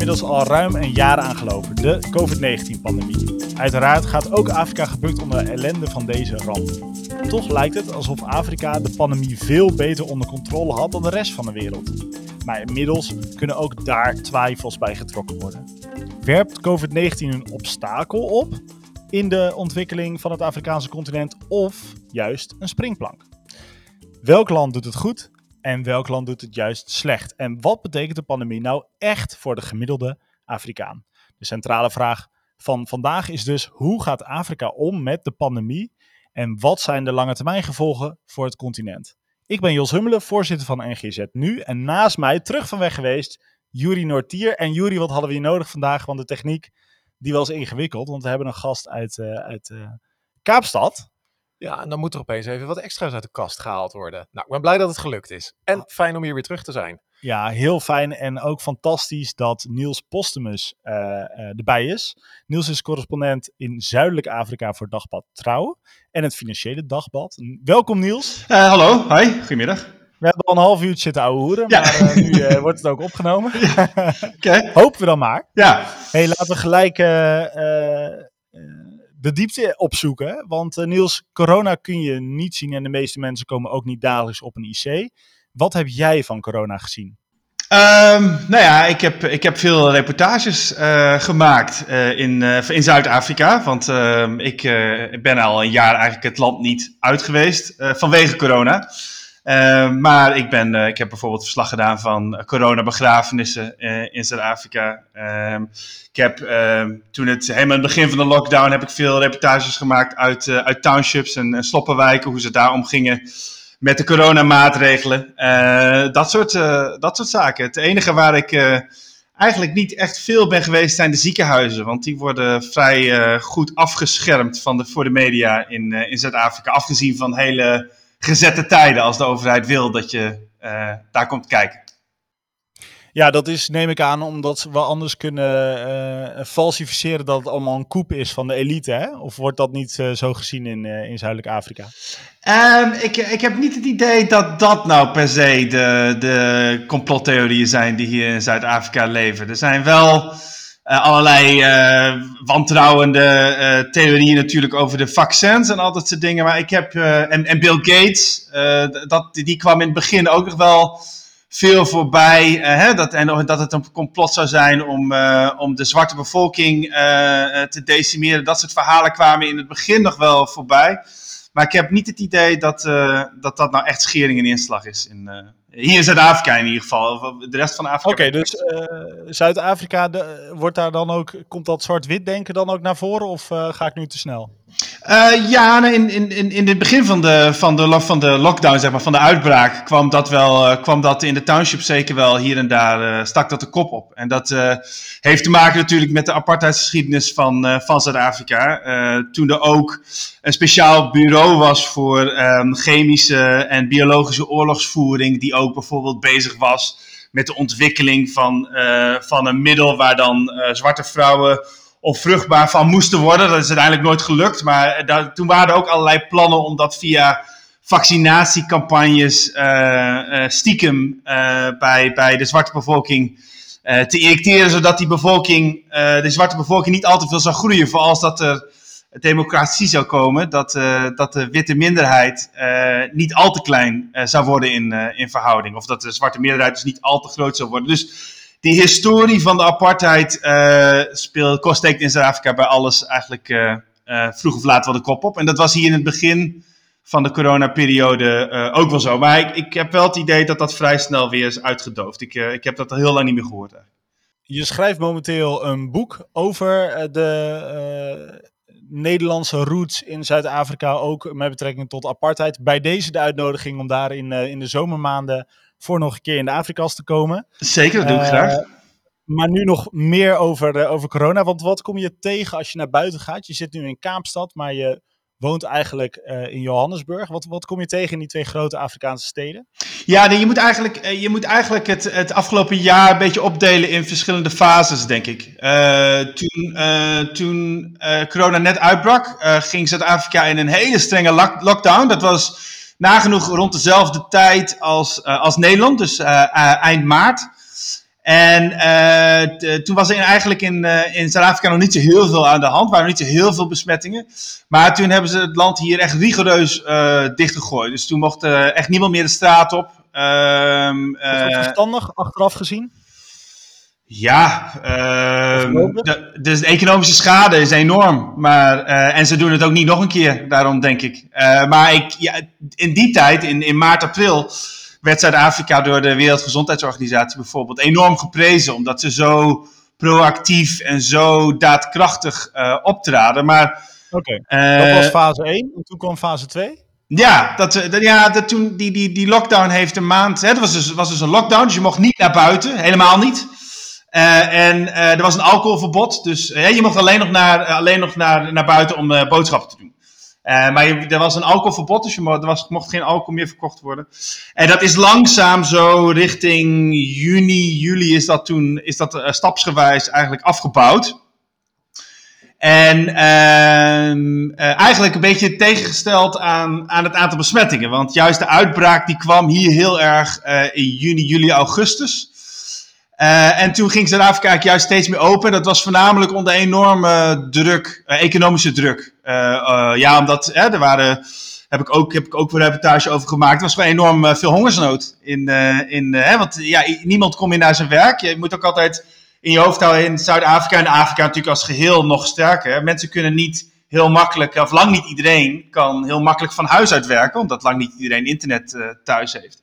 inmiddels al ruim een jaar aan geloven, de COVID-19-pandemie. Uiteraard gaat ook Afrika gebukt onder de ellende van deze ramp. Toch lijkt het alsof Afrika de pandemie veel beter onder controle had dan de rest van de wereld. Maar inmiddels kunnen ook daar twijfels bij getrokken worden. Werpt COVID-19 een obstakel op in de ontwikkeling van het Afrikaanse continent of juist een springplank? Welk land doet het goed en welk land doet het juist slecht? En wat betekent de pandemie nou echt voor de gemiddelde Afrikaan? De centrale vraag van vandaag is dus: hoe gaat Afrika om met de pandemie en wat zijn de lange termijn gevolgen voor het continent? Ik ben Jos Hummelen, voorzitter van NGZ Nu en naast mij terug van weg geweest Juri Noortier. En Juri, wat hadden we hier nodig vandaag? Want de techniek die was ingewikkeld, want we hebben een gast uit, uh, uit uh, Kaapstad. Ja, en dan moet er opeens even wat extra's uit de kast gehaald worden. Nou, ik ben blij dat het gelukt is. En fijn om hier weer terug te zijn. Ja, heel fijn en ook fantastisch dat Niels Postumus uh, uh, erbij is. Niels is correspondent in Zuidelijk Afrika voor Dagblad Trouw en het Financiële Dagblad. Welkom Niels. Uh, hallo, hi, goedemiddag. We hebben al een half uur zitten ouwe hoeren, ja. maar nu wordt het ook opgenomen. Ja. Okay. Hopen we dan maar. Ja. hey, laten we gelijk de diepte opzoeken. Want uh, Niels, corona kun je niet zien en de meeste mensen komen ook niet dagelijks op een IC. Wat heb jij van corona gezien? Um, nou ja, ik heb, ik heb veel reportages uh, gemaakt uh, in, in Zuid-Afrika. Want ehm, ik ben al een jaar eigenlijk het land niet uit geweest vanwege corona. Uh, maar ik, ben, uh, ik heb bijvoorbeeld verslag gedaan van coronabegrafenissen uh, in Zuid-Afrika. Ehm, ik heb ehm, toen het helemaal in het begin van de lockdown heb ik veel reportages gemaakt uit, uit townships en, en sloppenwijken, hoe ze daar omgingen met de coronamaatregelen. dat, soort, dat soort zaken. Het enige waar ik eigenlijk niet echt veel ben geweest zijn de ziekenhuizen. Want die worden vrij goed afgeschermd van de, voor de media in, in Zuid-Afrika. Afgezien van hele gezette tijden als de overheid wil dat je uh, daar komt kijken. Ja, dat is, neem ik aan, omdat we anders kunnen uh, falsificeren dat het allemaal een koep is van de elite. Hè? Of wordt dat niet uh, zo gezien in, in Zuidelijk Afrika? Um, ik, ik heb niet het idee dat dat nou per se de, de complottheorieën zijn die hier in Zuid-Afrika leven. Er zijn wel uh, allerlei uh, wantrouwende uh, theorieën natuurlijk over de vaccins en al dat soort dingen. Maar ik heb, en, en Bill Gates, dat, die kwam in het begin ook nog wel veel voorbij. hè, dat, en dat het een complot zou zijn om, om de zwarte bevolking te decimeren. Dat soort verhalen kwamen in het begin nog wel voorbij. Maar ik heb niet het idee dat dat, dat nou echt schering en inslag is in, hier in Zuid-Afrika in ieder geval. De rest van Afrika. Oké, dus uh, Zuid-Afrika, wordt daar dan ook, komt dat zwart-wit denken dan ook naar voren? Of uh, ga ik nu te snel? Uh, ja, in, in, in, in het begin van de, van, de, van de lockdown, zeg maar, van de uitbraak, kwam dat, wel, kwam dat in de township zeker wel hier en daar, stak dat de kop op. En dat heeft te maken natuurlijk met de apartheidsgeschiedenis van, van Zuid-Afrika. toen er ook een speciaal bureau was voor um, chemische en biologische oorlogsvoering, die ook bijvoorbeeld bezig was met de ontwikkeling van, van een middel waar dan zwarte vrouwen onvruchtbaar van moesten worden. Dat is uiteindelijk nooit gelukt, maar daar, toen waren er ook allerlei plannen om dat via vaccinatiecampagnes uh, stiekem bij, bij de zwarte bevolking te injecteren, zodat die bevolking, de zwarte bevolking niet al te veel zou groeien, voor als dat er democratie zou komen, dat, dat de witte minderheid niet al te klein zou worden in, in verhouding. Of dat de zwarte meerderheid dus niet al te groot zou worden. Dus die historie van de apartheid speelt, steekt in Zuid-Afrika bij alles eigenlijk vroeg of laat wel de kop op. En dat was hier in het begin van de coronaperiode ook wel zo. Maar ik, ik heb wel het idee dat dat vrij snel weer is uitgedoofd. Ik, ik heb dat al heel lang niet meer gehoord. Je schrijft momenteel een boek over de Nederlandse roots in Zuid-Afrika, ook met betrekking tot apartheid. Bij deze de uitnodiging om daar in, uh, in de zomermaanden voor nog een keer in de Afrika's te komen. Zeker, dat doe ik uh, graag. Maar nu nog meer over, over corona. Want wat kom je tegen als je naar buiten gaat? Je zit nu in Kaapstad, maar je woont eigenlijk uh, in Johannesburg. Wat, wat kom je tegen in die twee grote Afrikaanse steden? Ja, nee, je moet eigenlijk, uh, je moet eigenlijk het, het afgelopen jaar een beetje opdelen in verschillende fases, denk ik. Uh, toen toen corona net uitbrak, ging Zuid-Afrika in een hele strenge lock lockdown. Dat was nagenoeg rond dezelfde tijd als, als Nederland, dus eind maart. En uh, toen was er eigenlijk in, uh, in Zuid-Afrika nog niet zo heel veel aan de hand. waren niet zo heel veel besmettingen. Maar toen hebben ze het land hier echt rigoureus uh, dichtgegooid. Dus toen mocht echt niemand meer de straat op. Ehm, is dat verstandig, achteraf gezien? Ja, uh, de, dus de economische schade is enorm. Maar, uh, en ze doen het ook niet nog een keer, daarom denk ik. Uh, maar ik, ja, in die tijd, in, in maart, april, werd Zuid-Afrika door de Wereldgezondheidsorganisatie bijvoorbeeld enorm geprezen. Omdat ze zo proactief en zo daadkrachtig optraden. Maar, Oké, dat was fase 1 en toen kwam fase 2? Ja, dat, ja dat toen, die, die, die lockdown heeft een maand. Hè, dat was dus, was dus een lockdown, dus je mocht niet naar buiten, helemaal niet. Uh, en uh, er was een alcoholverbod, dus uh, je mocht alleen nog naar, alleen nog naar, naar buiten om boodschappen te doen. maar er was een alcoholverbod, dus je mocht, er was, mocht geen alcohol meer verkocht worden. En dat is langzaam zo richting juni, juli is dat toen is dat, stapsgewijs eigenlijk afgebouwd. En ehm, eigenlijk een beetje tegengesteld aan, aan het aantal besmettingen. Want juist de uitbraak die kwam hier heel erg in juni, juli, augustus. Uh, en toen ging Zuid-Afrika juist steeds meer open. Dat was voornamelijk onder enorme druk, uh, economische druk. Uh, ja, omdat er waren, heb ik ook, heb ik ook een reportage over gemaakt. Er was gewoon enorm veel hongersnood. In, in, want ja, niemand komt meer naar zijn werk. Je moet ook altijd in je hoofd houden in Zuid-Afrika en Afrika natuurlijk als geheel nog sterker. Mensen kunnen niet heel makkelijk, of lang niet iedereen kan heel makkelijk van huis uit werken, omdat lang niet iedereen internet thuis heeft.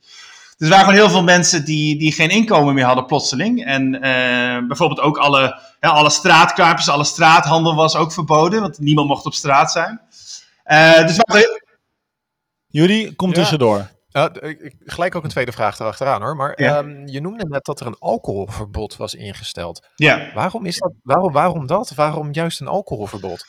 Dus er waren gewoon heel veel mensen die, die geen inkomen meer hadden plotseling. En uh, bijvoorbeeld ook alle, ja, alle straatkaartjes, alle straathandel was ook verboden, want niemand mocht op straat zijn. Uh, dus waren... Jullie, kom tussendoor. Ja, ik, gelijk ook een tweede vraag erachteraan hoor. Maar ja. um, je noemde net dat er een alcoholverbod was ingesteld. Ja. Waarom is dat? Waarom, waarom dat? Waarom juist een alcoholverbod?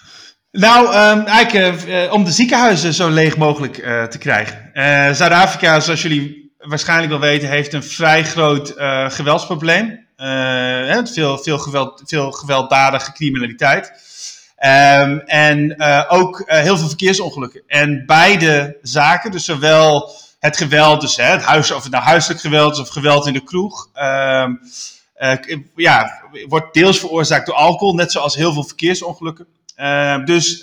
Nou, um, eigenlijk uh, om de ziekenhuizen zo leeg mogelijk uh, te krijgen. Uh, Zuid-Afrika, zoals jullie waarschijnlijk wel weten, heeft een vrij groot uh, geweldsprobleem. Uh, veel, veel, geweld, veel gewelddadige criminaliteit. Um, en uh, ook heel veel verkeersongelukken. En beide zaken, dus zowel het geweld, dus hè, het huis, of het nou huiselijk geweld is of geweld in de kroeg, um, ja, wordt deels veroorzaakt door alcohol, net zoals heel veel verkeersongelukken. Uh, dus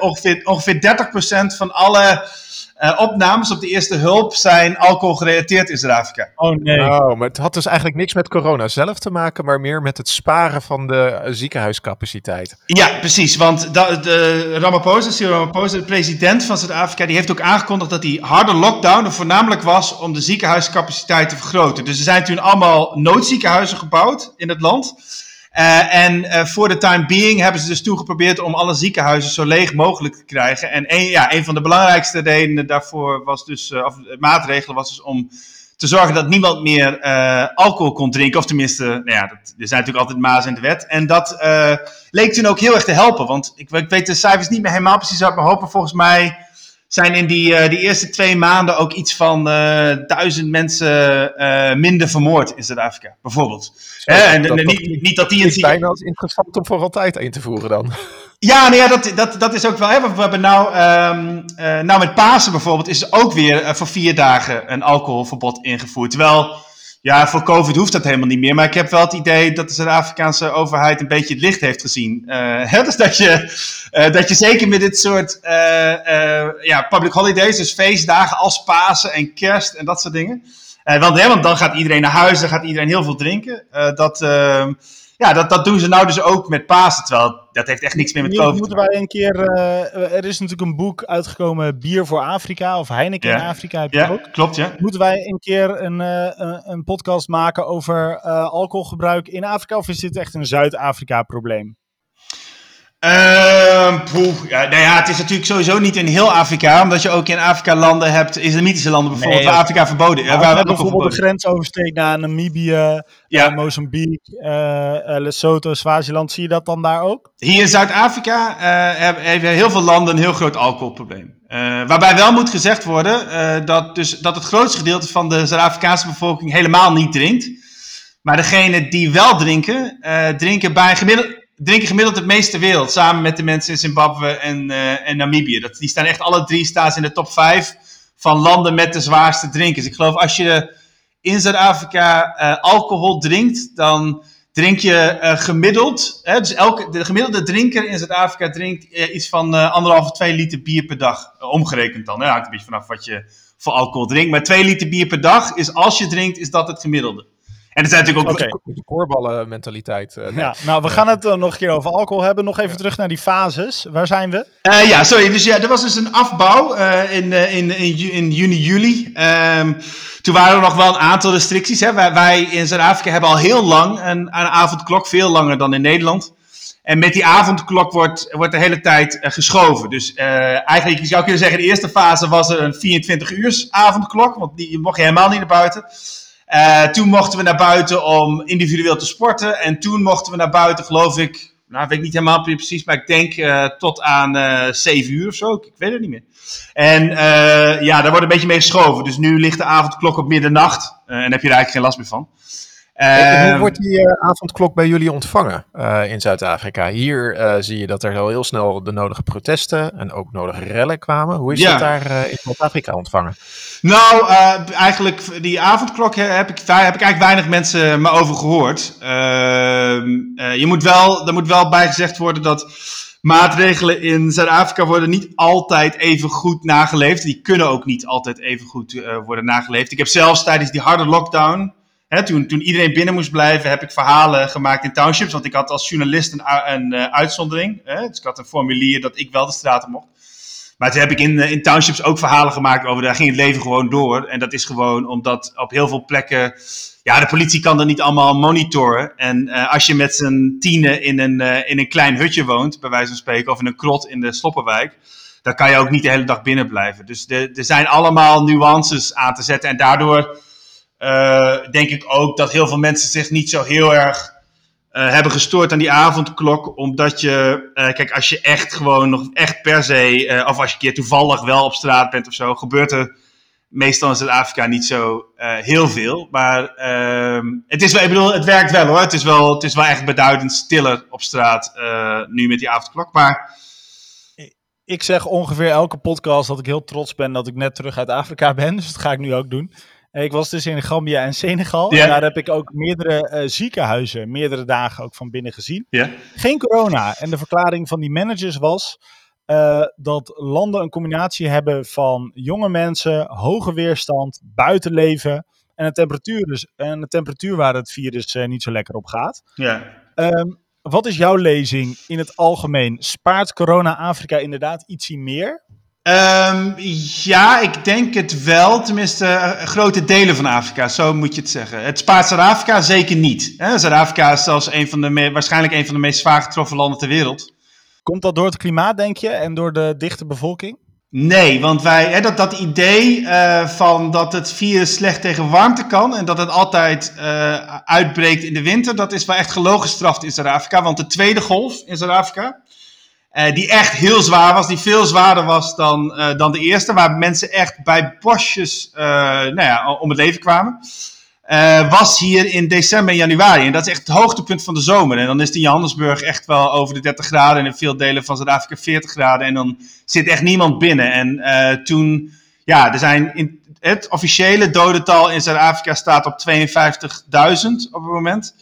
ongeveer, ongeveer 30% van alle uh, opnames op de eerste hulp zijn alcohol gerelateerd in Zuid-Afrika. Oh nee. Oh, maar het had dus eigenlijk niks met corona zelf te maken, maar meer met het sparen van de ziekenhuiscapaciteit. Ja, precies. Want de, de Ramaphosa, Cyril Ramaphosa, de president van Zuid-Afrika, die heeft ook aangekondigd dat die harde lockdown er voornamelijk was om de ziekenhuiscapaciteit te vergroten. Dus er zijn toen allemaal noodziekenhuizen gebouwd in het land. Uh, en uh, voor de time being hebben ze dus toen geprobeerd om alle ziekenhuizen zo leeg mogelijk te krijgen. En een, ja, van de belangrijkste redenen daarvoor was dus, uh, of maatregelen was dus om te zorgen dat niemand meer alcohol kon drinken. Of tenminste, nou ja, dat, er zijn natuurlijk altijd mazen in de wet. En dat leek toen ook heel erg te helpen. Want ik, ik weet de cijfers niet meer helemaal precies uit mijn hoofd. volgens mij zijn in die, die eerste twee maanden ook iets van duizend mensen minder vermoord in Zuid-Afrika, bijvoorbeeld. Hè, en, dat, niet, niet dat die het bijna als interessant om voor altijd in te voeren dan. Ja, nou ja dat, dat, dat is ook wel. Hè, we hebben nou, um, uh, nou met Pasen bijvoorbeeld is er ook weer uh, voor vier dagen een alcoholverbod ingevoerd. Terwijl, ja, voor COVID hoeft dat helemaal niet meer. Maar ik heb wel het idee dat de Zuid-Afrikaanse overheid een beetje het licht heeft gezien. Uh, dus dat je, dat je zeker met dit soort ja, public holidays, dus feestdagen als Pasen en Kerst en dat soort dingen. Want, hè, want dan gaat iedereen naar huis, dan gaat iedereen heel veel drinken. Dat, uh, ja, dat, dat doen ze nou dus ook met Pasen. Terwijl dat heeft echt niks meer met COVID Moeten wij een keer. Uh, er is natuurlijk een boek uitgekomen, Bier voor Afrika. Of Heineken in Afrika heb je ja, ook. Klopt, ja. Moeten wij een keer een, een, een podcast maken over alcoholgebruik in Afrika? Of is dit echt een Zuid-Afrika-probleem? Uh, poeh, ja, nou ja, het is natuurlijk sowieso niet in heel Afrika, omdat je ook in Afrika landen hebt, islamitische landen bijvoorbeeld, nee, waar Afrika verboden is. Waar we bijvoorbeeld verboden. de grens oversteekt naar Namibië, ja. uh, Mozambique, uh, Lesotho, Swaziland, zie je dat dan daar ook? Hier in Zuid-Afrika hebben, hebben heel veel landen een heel groot alcoholprobleem. waarbij wel moet gezegd worden dat, dus, dat het grootste gedeelte van de Zuid-Afrikaanse bevolking helemaal niet drinkt. Maar degenen die wel drinken, drinken bij gemiddeld drinken gemiddeld het meeste wereld. Samen met de mensen in Zimbabwe en, uh, en Namibië. Dat, die staan echt alle drie staan in de top 5 van landen met de zwaarste drinkers. Ik geloof als je in Zuid-Afrika alcohol drinkt, dan drink je gemiddeld, hè, dus elke, de gemiddelde drinker in Zuid-Afrika drinkt iets van anderhalve, twee liter bier per dag, omgerekend dan. Hè, hangt een beetje vanaf wat je voor alcohol drinkt. Maar twee liter bier per dag is, als je drinkt, is dat het gemiddelde. En er zijn natuurlijk ook... Okay. De koorballen mentaliteit. Uh, ja, nou, we gaan het uh, nog een keer over alcohol hebben. Nog even terug naar die fases. Waar zijn we? Uh, ja, sorry. Dus ja, er was dus een afbouw in, in, in, in, juni, juli. Um, toen waren er nog wel een aantal restricties. Hè. Wij, wij in Zuid-Afrika hebben al heel lang een, een avondklok. Veel langer dan in Nederland. En met die avondklok wordt, wordt de hele tijd geschoven. Dus eigenlijk, je zou kunnen zeggen, de eerste fase was er een 24 uur avondklok. Want die mocht je helemaal niet naar buiten. Uh, toen mochten we naar buiten om individueel te sporten. En toen mochten we naar buiten, geloof ik. Nou, weet ik niet helemaal precies, maar ik denk uh, tot aan uh, 7 uur of zo. Ik weet het niet meer. En ja, daar wordt een beetje mee geschoven. Dus nu ligt de avondklok op middernacht. en heb je er eigenlijk geen last meer van. Hoe ehm, wordt die avondklok bij jullie ontvangen in Zuid-Afrika? Hier zie je dat er al heel snel de nodige protesten en ook nodige rellen kwamen. Hoe is ja. dat daar in Zuid-Afrika ontvangen? Nou, eigenlijk die avondklok heb ik, daar heb ik eigenlijk weinig mensen me over gehoord. Uh, je moet wel, er moet wel bij gezegd worden dat maatregelen in Zuid-Afrika worden niet altijd even goed nageleefd. Die kunnen ook niet altijd even goed worden nageleefd. Ik heb zelfs tijdens die harde lockdown, toen, toen iedereen binnen moest blijven, heb ik verhalen gemaakt in townships. Want ik had als journalist een, een uitzondering. Hè, dus ik had een formulier dat ik wel de straten mocht. Maar toen heb ik in, eh, in townships ook verhalen gemaakt over, daar ging het leven gewoon door. En dat is gewoon omdat op heel veel plekken, ja, de politie kan er niet allemaal monitoren. En uh, als je met z'n tienen in een, in een klein hutje woont, bij wijze van spreken, of in een krot in de Sloppenwijk, dan kan je ook niet de hele dag binnen blijven. Dus er zijn allemaal nuances aan te zetten. En daardoor uh, denk ik ook dat heel veel mensen zich niet zo heel erg uh, hebben gestoord aan die avondklok. Omdat je, uh, kijk, als je echt gewoon nog echt per se, of als je een keer toevallig wel op straat bent of zo, gebeurt er meestal in Zuid-Afrika niet zo heel veel. Maar ehm, het is wel, ik bedoel, het werkt wel hoor. Het is wel, het is wel echt beduidend stiller op straat nu met die avondklok. Maar. Ik zeg ongeveer elke podcast dat ik heel trots ben dat ik net terug uit Afrika ben. Dus dat ga ik nu ook doen. Ik was dus in Gambia en Senegal. En daar heb ik ook meerdere uh, ziekenhuizen, meerdere dagen ook van binnen gezien. Geen corona. En de verklaring van die managers was uh, dat landen een combinatie hebben van jonge mensen, hoge weerstand, buitenleven en een temperatuur, dus, en een temperatuur waar het virus uh, niet zo lekker op gaat. Ja. Um, wat is jouw lezing in het algemeen? Spaart corona Afrika inderdaad ietsie meer? Um, ja, ik denk het wel. Tenminste, uh, grote delen van Afrika, zo moet je het zeggen. Het spaart Zuid-Afrika zeker niet. Zuid-Afrika is zelfs een van de waarschijnlijk een van de meest zwaar getroffen landen ter wereld. Komt dat door het klimaat, denk je, en door de dichte bevolking? Nee, want wij, hè, dat, dat idee uh, van dat het virus slecht tegen warmte kan en dat het altijd uh, uitbreekt in de winter, dat is wel echt gelogen in Zuid-Afrika. Want de tweede golf in Zuid-Afrika, uh, die echt heel zwaar was, die veel zwaarder was dan, uh, dan de eerste, waar mensen echt bij bosjes uh, nou ja, om het leven kwamen. was hier in december en januari. En dat is echt het hoogtepunt van de zomer. En dan is het in Johannesburg echt wel over de 30 graden. En in veel delen van Zuid-Afrika 40 graden. En dan zit echt niemand binnen. En toen, ja, er zijn in, het officiële dodental in Zuid-Afrika staat op 52.000 op het moment.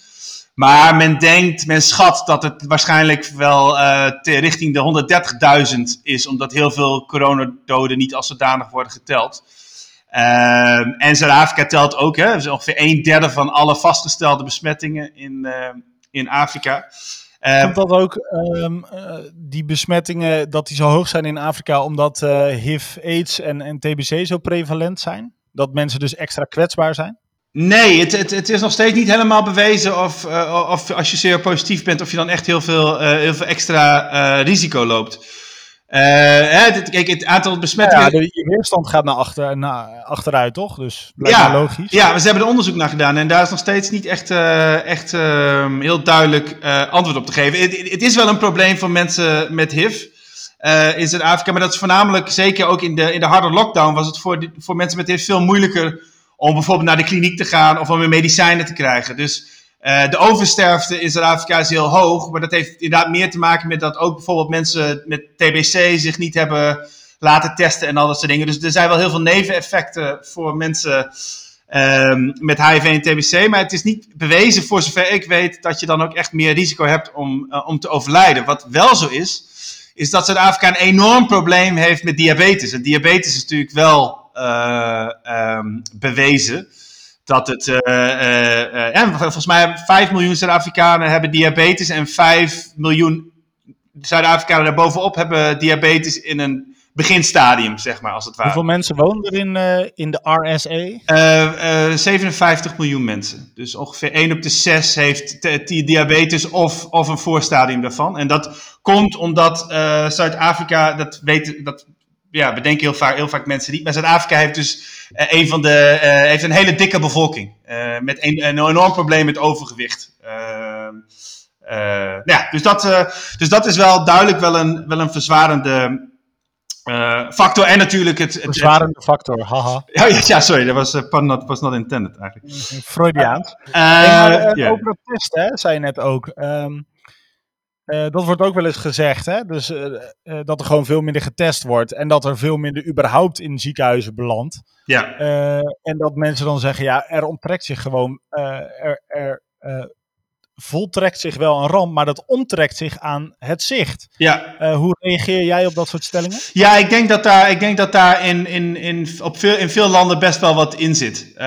Maar men denkt, men schat dat het waarschijnlijk wel uh, richting de 130.000 is, omdat heel veel coronadoden niet als zodanig worden geteld. Uh, en Zuid-Afrika telt ook, hè, dus ongeveer een derde van alle vastgestelde besmettingen in, uh, in Afrika. Ehm, Komt dat ook, um, die besmettingen, dat die zo hoog zijn in Afrika, omdat HIV, AIDS en, en TBC zo prevalent zijn? Dat mensen dus extra kwetsbaar zijn? Nee, het, het, het, is nog steeds niet helemaal bewezen of, uh, of als je zeer positief bent, of je dan echt heel veel, uh, heel veel extra uh, risico loopt. Hè, kijk, het aantal besmettingen. Ja, de weerstand gaat naar, achter, naar achteruit, toch? Dus blijft ja, logisch. Ja, ze hebben er onderzoek naar gedaan en daar is nog steeds niet echt, echt ehm, heel duidelijk antwoord op te geven. Het, het, is wel een probleem voor mensen met HIV. in Zuid-Afrika, maar dat is voornamelijk, zeker ook in de, in de harde lockdown, was het voor, voor mensen met HIV veel moeilijker om bijvoorbeeld naar de kliniek te gaan of om weer medicijnen te krijgen. Dus uh, de oversterfte in Zuid-Afrika is heel hoog, maar dat heeft inderdaad meer te maken met dat ook bijvoorbeeld mensen met TBC zich niet hebben laten testen en al dat soort dingen. Dus er zijn wel heel veel neveneffecten voor mensen ehm, met HIV en TBC. Maar het is niet bewezen, voor zover ik weet, dat je dan ook echt meer risico hebt om, om te overlijden. Wat wel zo is, is dat Zuid-Afrika een enorm probleem heeft met diabetes. En diabetes is natuurlijk wel ehm, bewezen dat het, uh, uh, uh, volgens mij 5 miljoen Zuid-Afrikanen hebben diabetes en 5 miljoen Zuid-Afrikanen daarbovenop hebben diabetes in een beginstadium, zeg maar, als het ware. Hoeveel mensen wonen er in, in de RSA? 57 miljoen mensen. Dus ongeveer 1 op de 6 heeft diabetes of, of een voorstadium daarvan. En dat komt omdat Zuid-Afrika, dat, weet, dat ja, bedenken heel vaak, heel vaak mensen niet. Maar Zuid-Afrika heeft dus uh, een van de, uh, heeft een hele dikke bevolking. Uh, met een, een, enorm probleem met overgewicht. Ehm, ja, dus, dat, dus dat is wel duidelijk wel een, wel een verzwarende factor. En natuurlijk het... het verzwarende factor, haha. Ja, ja, sorry, dat was, not, was not intended eigenlijk. Freudiaans. Yeah. Over dat test, hè, zei je net ook. Um, uh, dat wordt ook wel eens gezegd, hè? Dus uh, uh, dat er gewoon veel minder getest wordt en dat er veel minder überhaupt in ziekenhuizen belandt. Ja. en dat mensen dan zeggen, ja, er onttrekt zich gewoon, er, er voltrekt zich wel een ramp, maar dat onttrekt zich aan het zicht. Ja. Uh, hoe reageer jij op dat soort stellingen? Ja, ik denk dat daar, ik denk dat daar in, in, in, op veel, in veel landen best wel wat in zit. Uh,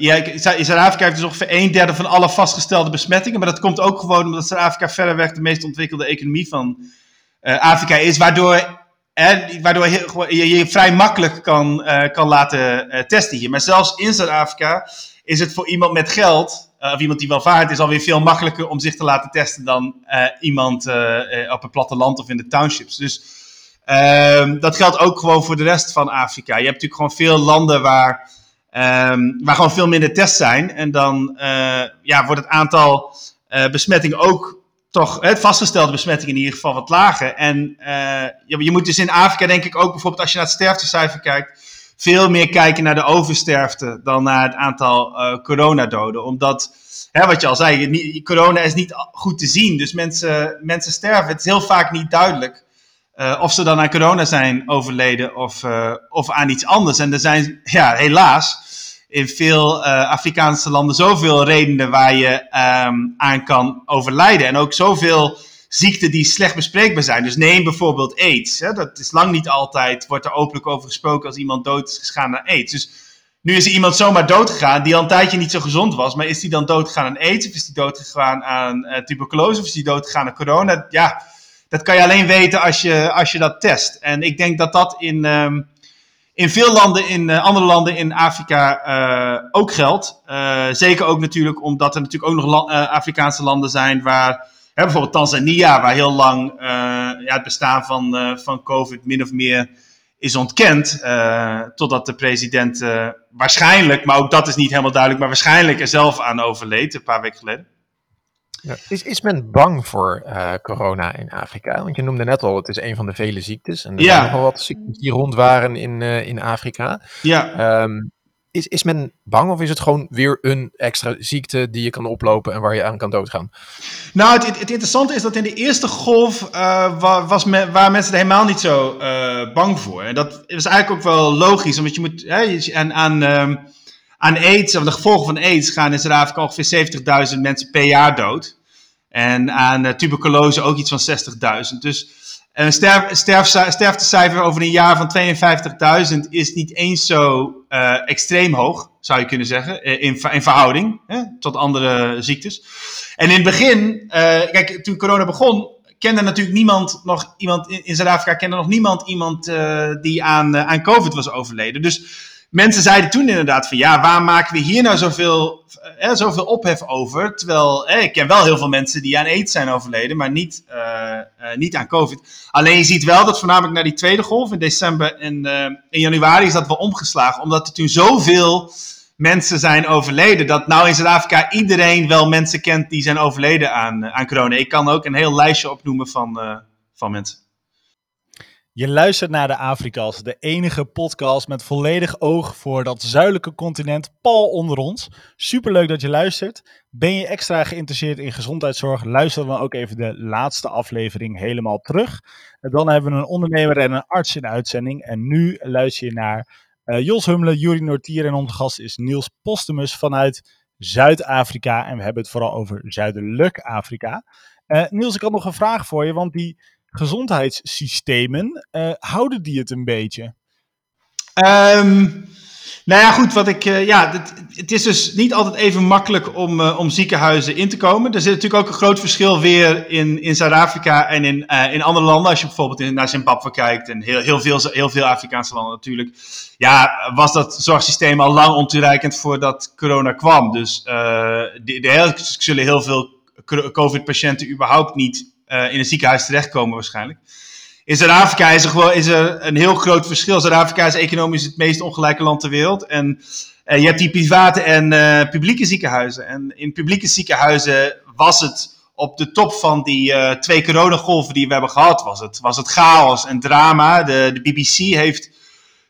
ja, Zuid-Afrika heeft dus ongeveer een derde van alle vastgestelde besmettingen, maar dat komt ook gewoon omdat Zuid-Afrika verreweg de meest ontwikkelde economie van uh, Afrika is, waardoor waardoor je, je, je vrij makkelijk kan, uh, kan laten testen hier. Maar zelfs in Zuid-Afrika is het voor iemand met geld uh, of iemand die wel vaart, is alweer veel makkelijker om zich te laten testen dan uh, iemand uh, op het platteland of in de townships. Dus ehm, dat geldt ook gewoon voor de rest van Afrika. Je hebt natuurlijk gewoon veel landen waar, um, waar gewoon veel minder tests zijn. En dan ja, wordt het aantal besmettingen ook toch, het vastgestelde besmettingen in ieder geval wat lager. En je, je moet dus in Afrika denk ik ook bijvoorbeeld als je naar het sterftecijfer kijkt veel meer kijken naar de oversterfte dan naar het aantal uh, coronadoden. Omdat, hè, wat je al zei, niet, corona is niet goed te zien. Dus mensen, mensen sterven. Het is heel vaak niet duidelijk uh, of ze dan aan corona zijn overleden of, uh, of aan iets anders. En er zijn, ja, helaas, in veel Afrikaanse landen zoveel redenen waar je um, aan kan overlijden. En ook zoveel ziekten die slecht bespreekbaar zijn. Dus neem bijvoorbeeld AIDS. Hè? Dat is lang niet altijd, wordt er openlijk over gesproken als iemand dood is gegaan aan AIDS. Dus nu is er iemand zomaar dood gegaan die al een tijdje niet zo gezond was. Maar is die dan dood gegaan aan AIDS? Of is die dood gegaan aan uh, tuberculose? Of is die dood gegaan aan corona? Ja, dat kan je alleen weten als je, als je dat test. En ik denk dat dat in, um, in veel landen, in uh, andere landen in Afrika uh, ook geldt. zeker ook natuurlijk omdat er natuurlijk ook nog Afrikaanse landen zijn waar bijvoorbeeld Tanzania, waar heel lang uh, ja, het bestaan van, uh, van COVID min of meer is ontkend. Uh, totdat de president waarschijnlijk, maar ook dat is niet helemaal duidelijk, maar waarschijnlijk er zelf aan overleed, een paar weken geleden. Ja. Is, is men bang voor corona in Afrika? Want je noemde net al, het is een van de vele ziektes. En er ja. zijn nogal wat ziektes die rond waren in, in Afrika. Ja. Um, is, is men bang of is het gewoon weer een extra ziekte die je kan oplopen en waar je aan kan doodgaan? Nou, het, het interessante is dat in de eerste golf uh, was me, waren mensen er helemaal niet zo uh, bang voor. En dat is eigenlijk ook wel logisch, omdat je moet hè, aan, aan, um, aan AIDS, of de gevolgen van AIDS, gaan in Zuid-Afrika ongeveer 70.000 mensen per jaar dood. En aan uh, tuberculose ook iets van 60.000. Dus een sterf, sterf, sterftecijfer over een jaar van 52.000 is niet eens zo uh, extreem hoog, zou je kunnen zeggen, in, in verhouding hè, tot andere ziektes. En in het begin, uh, kijk, toen corona begon, kende natuurlijk niemand nog iemand in, Zuid-Afrika, kende nog niemand iemand die aan, aan COVID was overleden. Dus mensen zeiden toen inderdaad van ja, waar maken we hier nou zoveel, eh, zoveel ophef over? Terwijl eh, ik ken wel heel veel mensen die aan aids zijn overleden, maar niet, uh, uh, niet aan COVID. Alleen je ziet wel dat voornamelijk na die tweede golf in december en in januari is dat wel omgeslagen, omdat er toen zoveel mensen zijn overleden. Dat nou in Zuid-Afrika iedereen wel mensen kent die zijn overleden aan, aan corona. Ik kan ook een heel lijstje opnoemen van, van mensen. Je luistert naar de Afrikas, de enige podcast met volledig oog voor dat zuidelijke continent pal onder ons. Superleuk dat je luistert. Ben je extra geïnteresseerd in gezondheidszorg? Luister dan ook even de laatste aflevering helemaal terug. Dan hebben we een ondernemer en een arts in uitzending. En nu luister je naar Jos Hummelen, Juri Nortier en onze gast is Niels Postumus vanuit Zuid-Afrika. En we hebben het vooral over Zuidelijk Afrika. Niels, ik had nog een vraag voor je, want die gezondheidssystemen, houden die het een beetje? Um, nou ja, goed, wat ik, uh, ja, het, is dus niet altijd even makkelijk om, uh, om ziekenhuizen in te komen. Er zit natuurlijk ook een groot verschil weer in, in Zuid-Afrika en in, in andere landen. Als je bijvoorbeeld in, naar Zimbabwe kijkt en heel, heel, veel, heel veel Afrikaanse landen natuurlijk. Ja, was dat zorgsysteem al lang ontoereikend voordat corona kwam. Dus de, de, zullen heel veel COVID-patiënten überhaupt niet in een ziekenhuis terechtkomen waarschijnlijk. In Zuid-Afrika is er, is er een heel groot verschil. Zuid-Afrika is economisch het meest ongelijke land ter wereld. En uh, je hebt die private en uh, publieke ziekenhuizen. En in publieke ziekenhuizen was het op de top van die twee coronagolven die we hebben gehad, was het, was het chaos en drama. De, de BBC heeft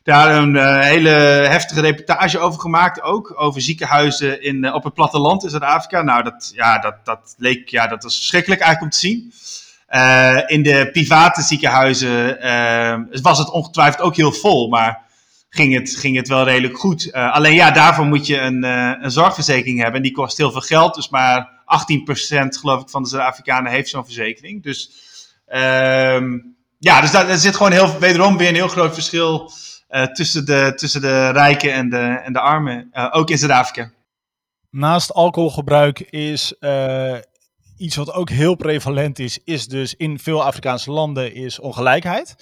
daar een hele heftige reportage over gemaakt, ook over ziekenhuizen in, op het platteland in Zuid-Afrika. Nou, dat, ja, dat, dat leek, ja, dat was verschrikkelijk eigenlijk om te zien. Uh, in de private ziekenhuizen was het ongetwijfeld ook heel vol, maar ging het, ging het wel redelijk goed. Alleen ja, daarvoor moet je een, een zorgverzekering hebben en die kost heel veel geld. Dus maar 18% geloof ik van de Zuid-Afrikanen heeft zo'n verzekering. Dus ehm, ja, dus daar, zit gewoon heel, wederom weer een heel groot verschil tussen, de, tussen de rijken en de, en de armen, ook in Zuid-Afrika. Naast alcoholgebruik is iets wat ook heel prevalent is, is dus in veel Afrikaanse landen, is ongelijkheid.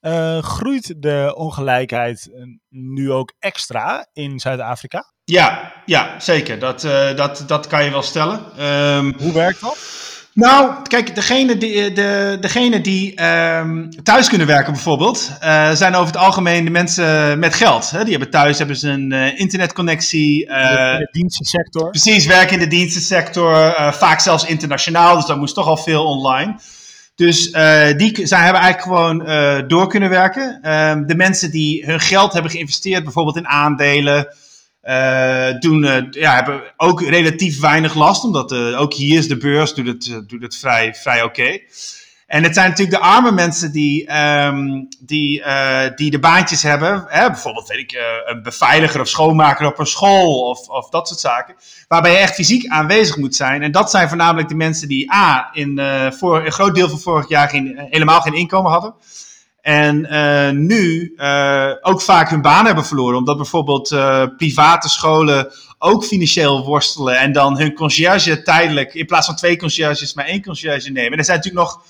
Uh, groeit de ongelijkheid eh, nu ook extra in Zuid-Afrika? Ja, ja, zeker. Dat, uh, dat, dat kan je wel stellen. Um, Hoe werkt dat? Nou, kijk, degene die, de, degene die um, thuis kunnen werken bijvoorbeeld, uh, zijn over het algemeen de mensen met geld. Hè? Die hebben thuis hebben ze een uh, internetconnectie. Uh, in de dienstensector. Precies, werken in de dienstensector. vaak zelfs internationaal, dus dan moest toch al veel online. Dus die zijn, hebben eigenlijk gewoon door kunnen werken. Ehm, de mensen die hun geld hebben geïnvesteerd, bijvoorbeeld in aandelen uh, ja, hebben ook relatief weinig last, omdat uh, ook hier is de beurs, doet het, doet het vrij, vrij oké. En het zijn natuurlijk de arme mensen die, um, die, die de baantjes hebben, hè, bijvoorbeeld weet ik, een beveiliger of schoonmaker op een school of, of dat soort zaken, waarbij je echt fysiek aanwezig moet zijn. En dat zijn voornamelijk de mensen die A, in, voor, een groot deel van vorig jaar geen, helemaal geen inkomen hadden. En uh, nu uh, ook vaak hun baan hebben verloren. Omdat bijvoorbeeld uh, private scholen ook financieel worstelen. En dan hun conciërge tijdelijk, in plaats van twee conciërges, maar één conciërge nemen. En er zijn natuurlijk nog.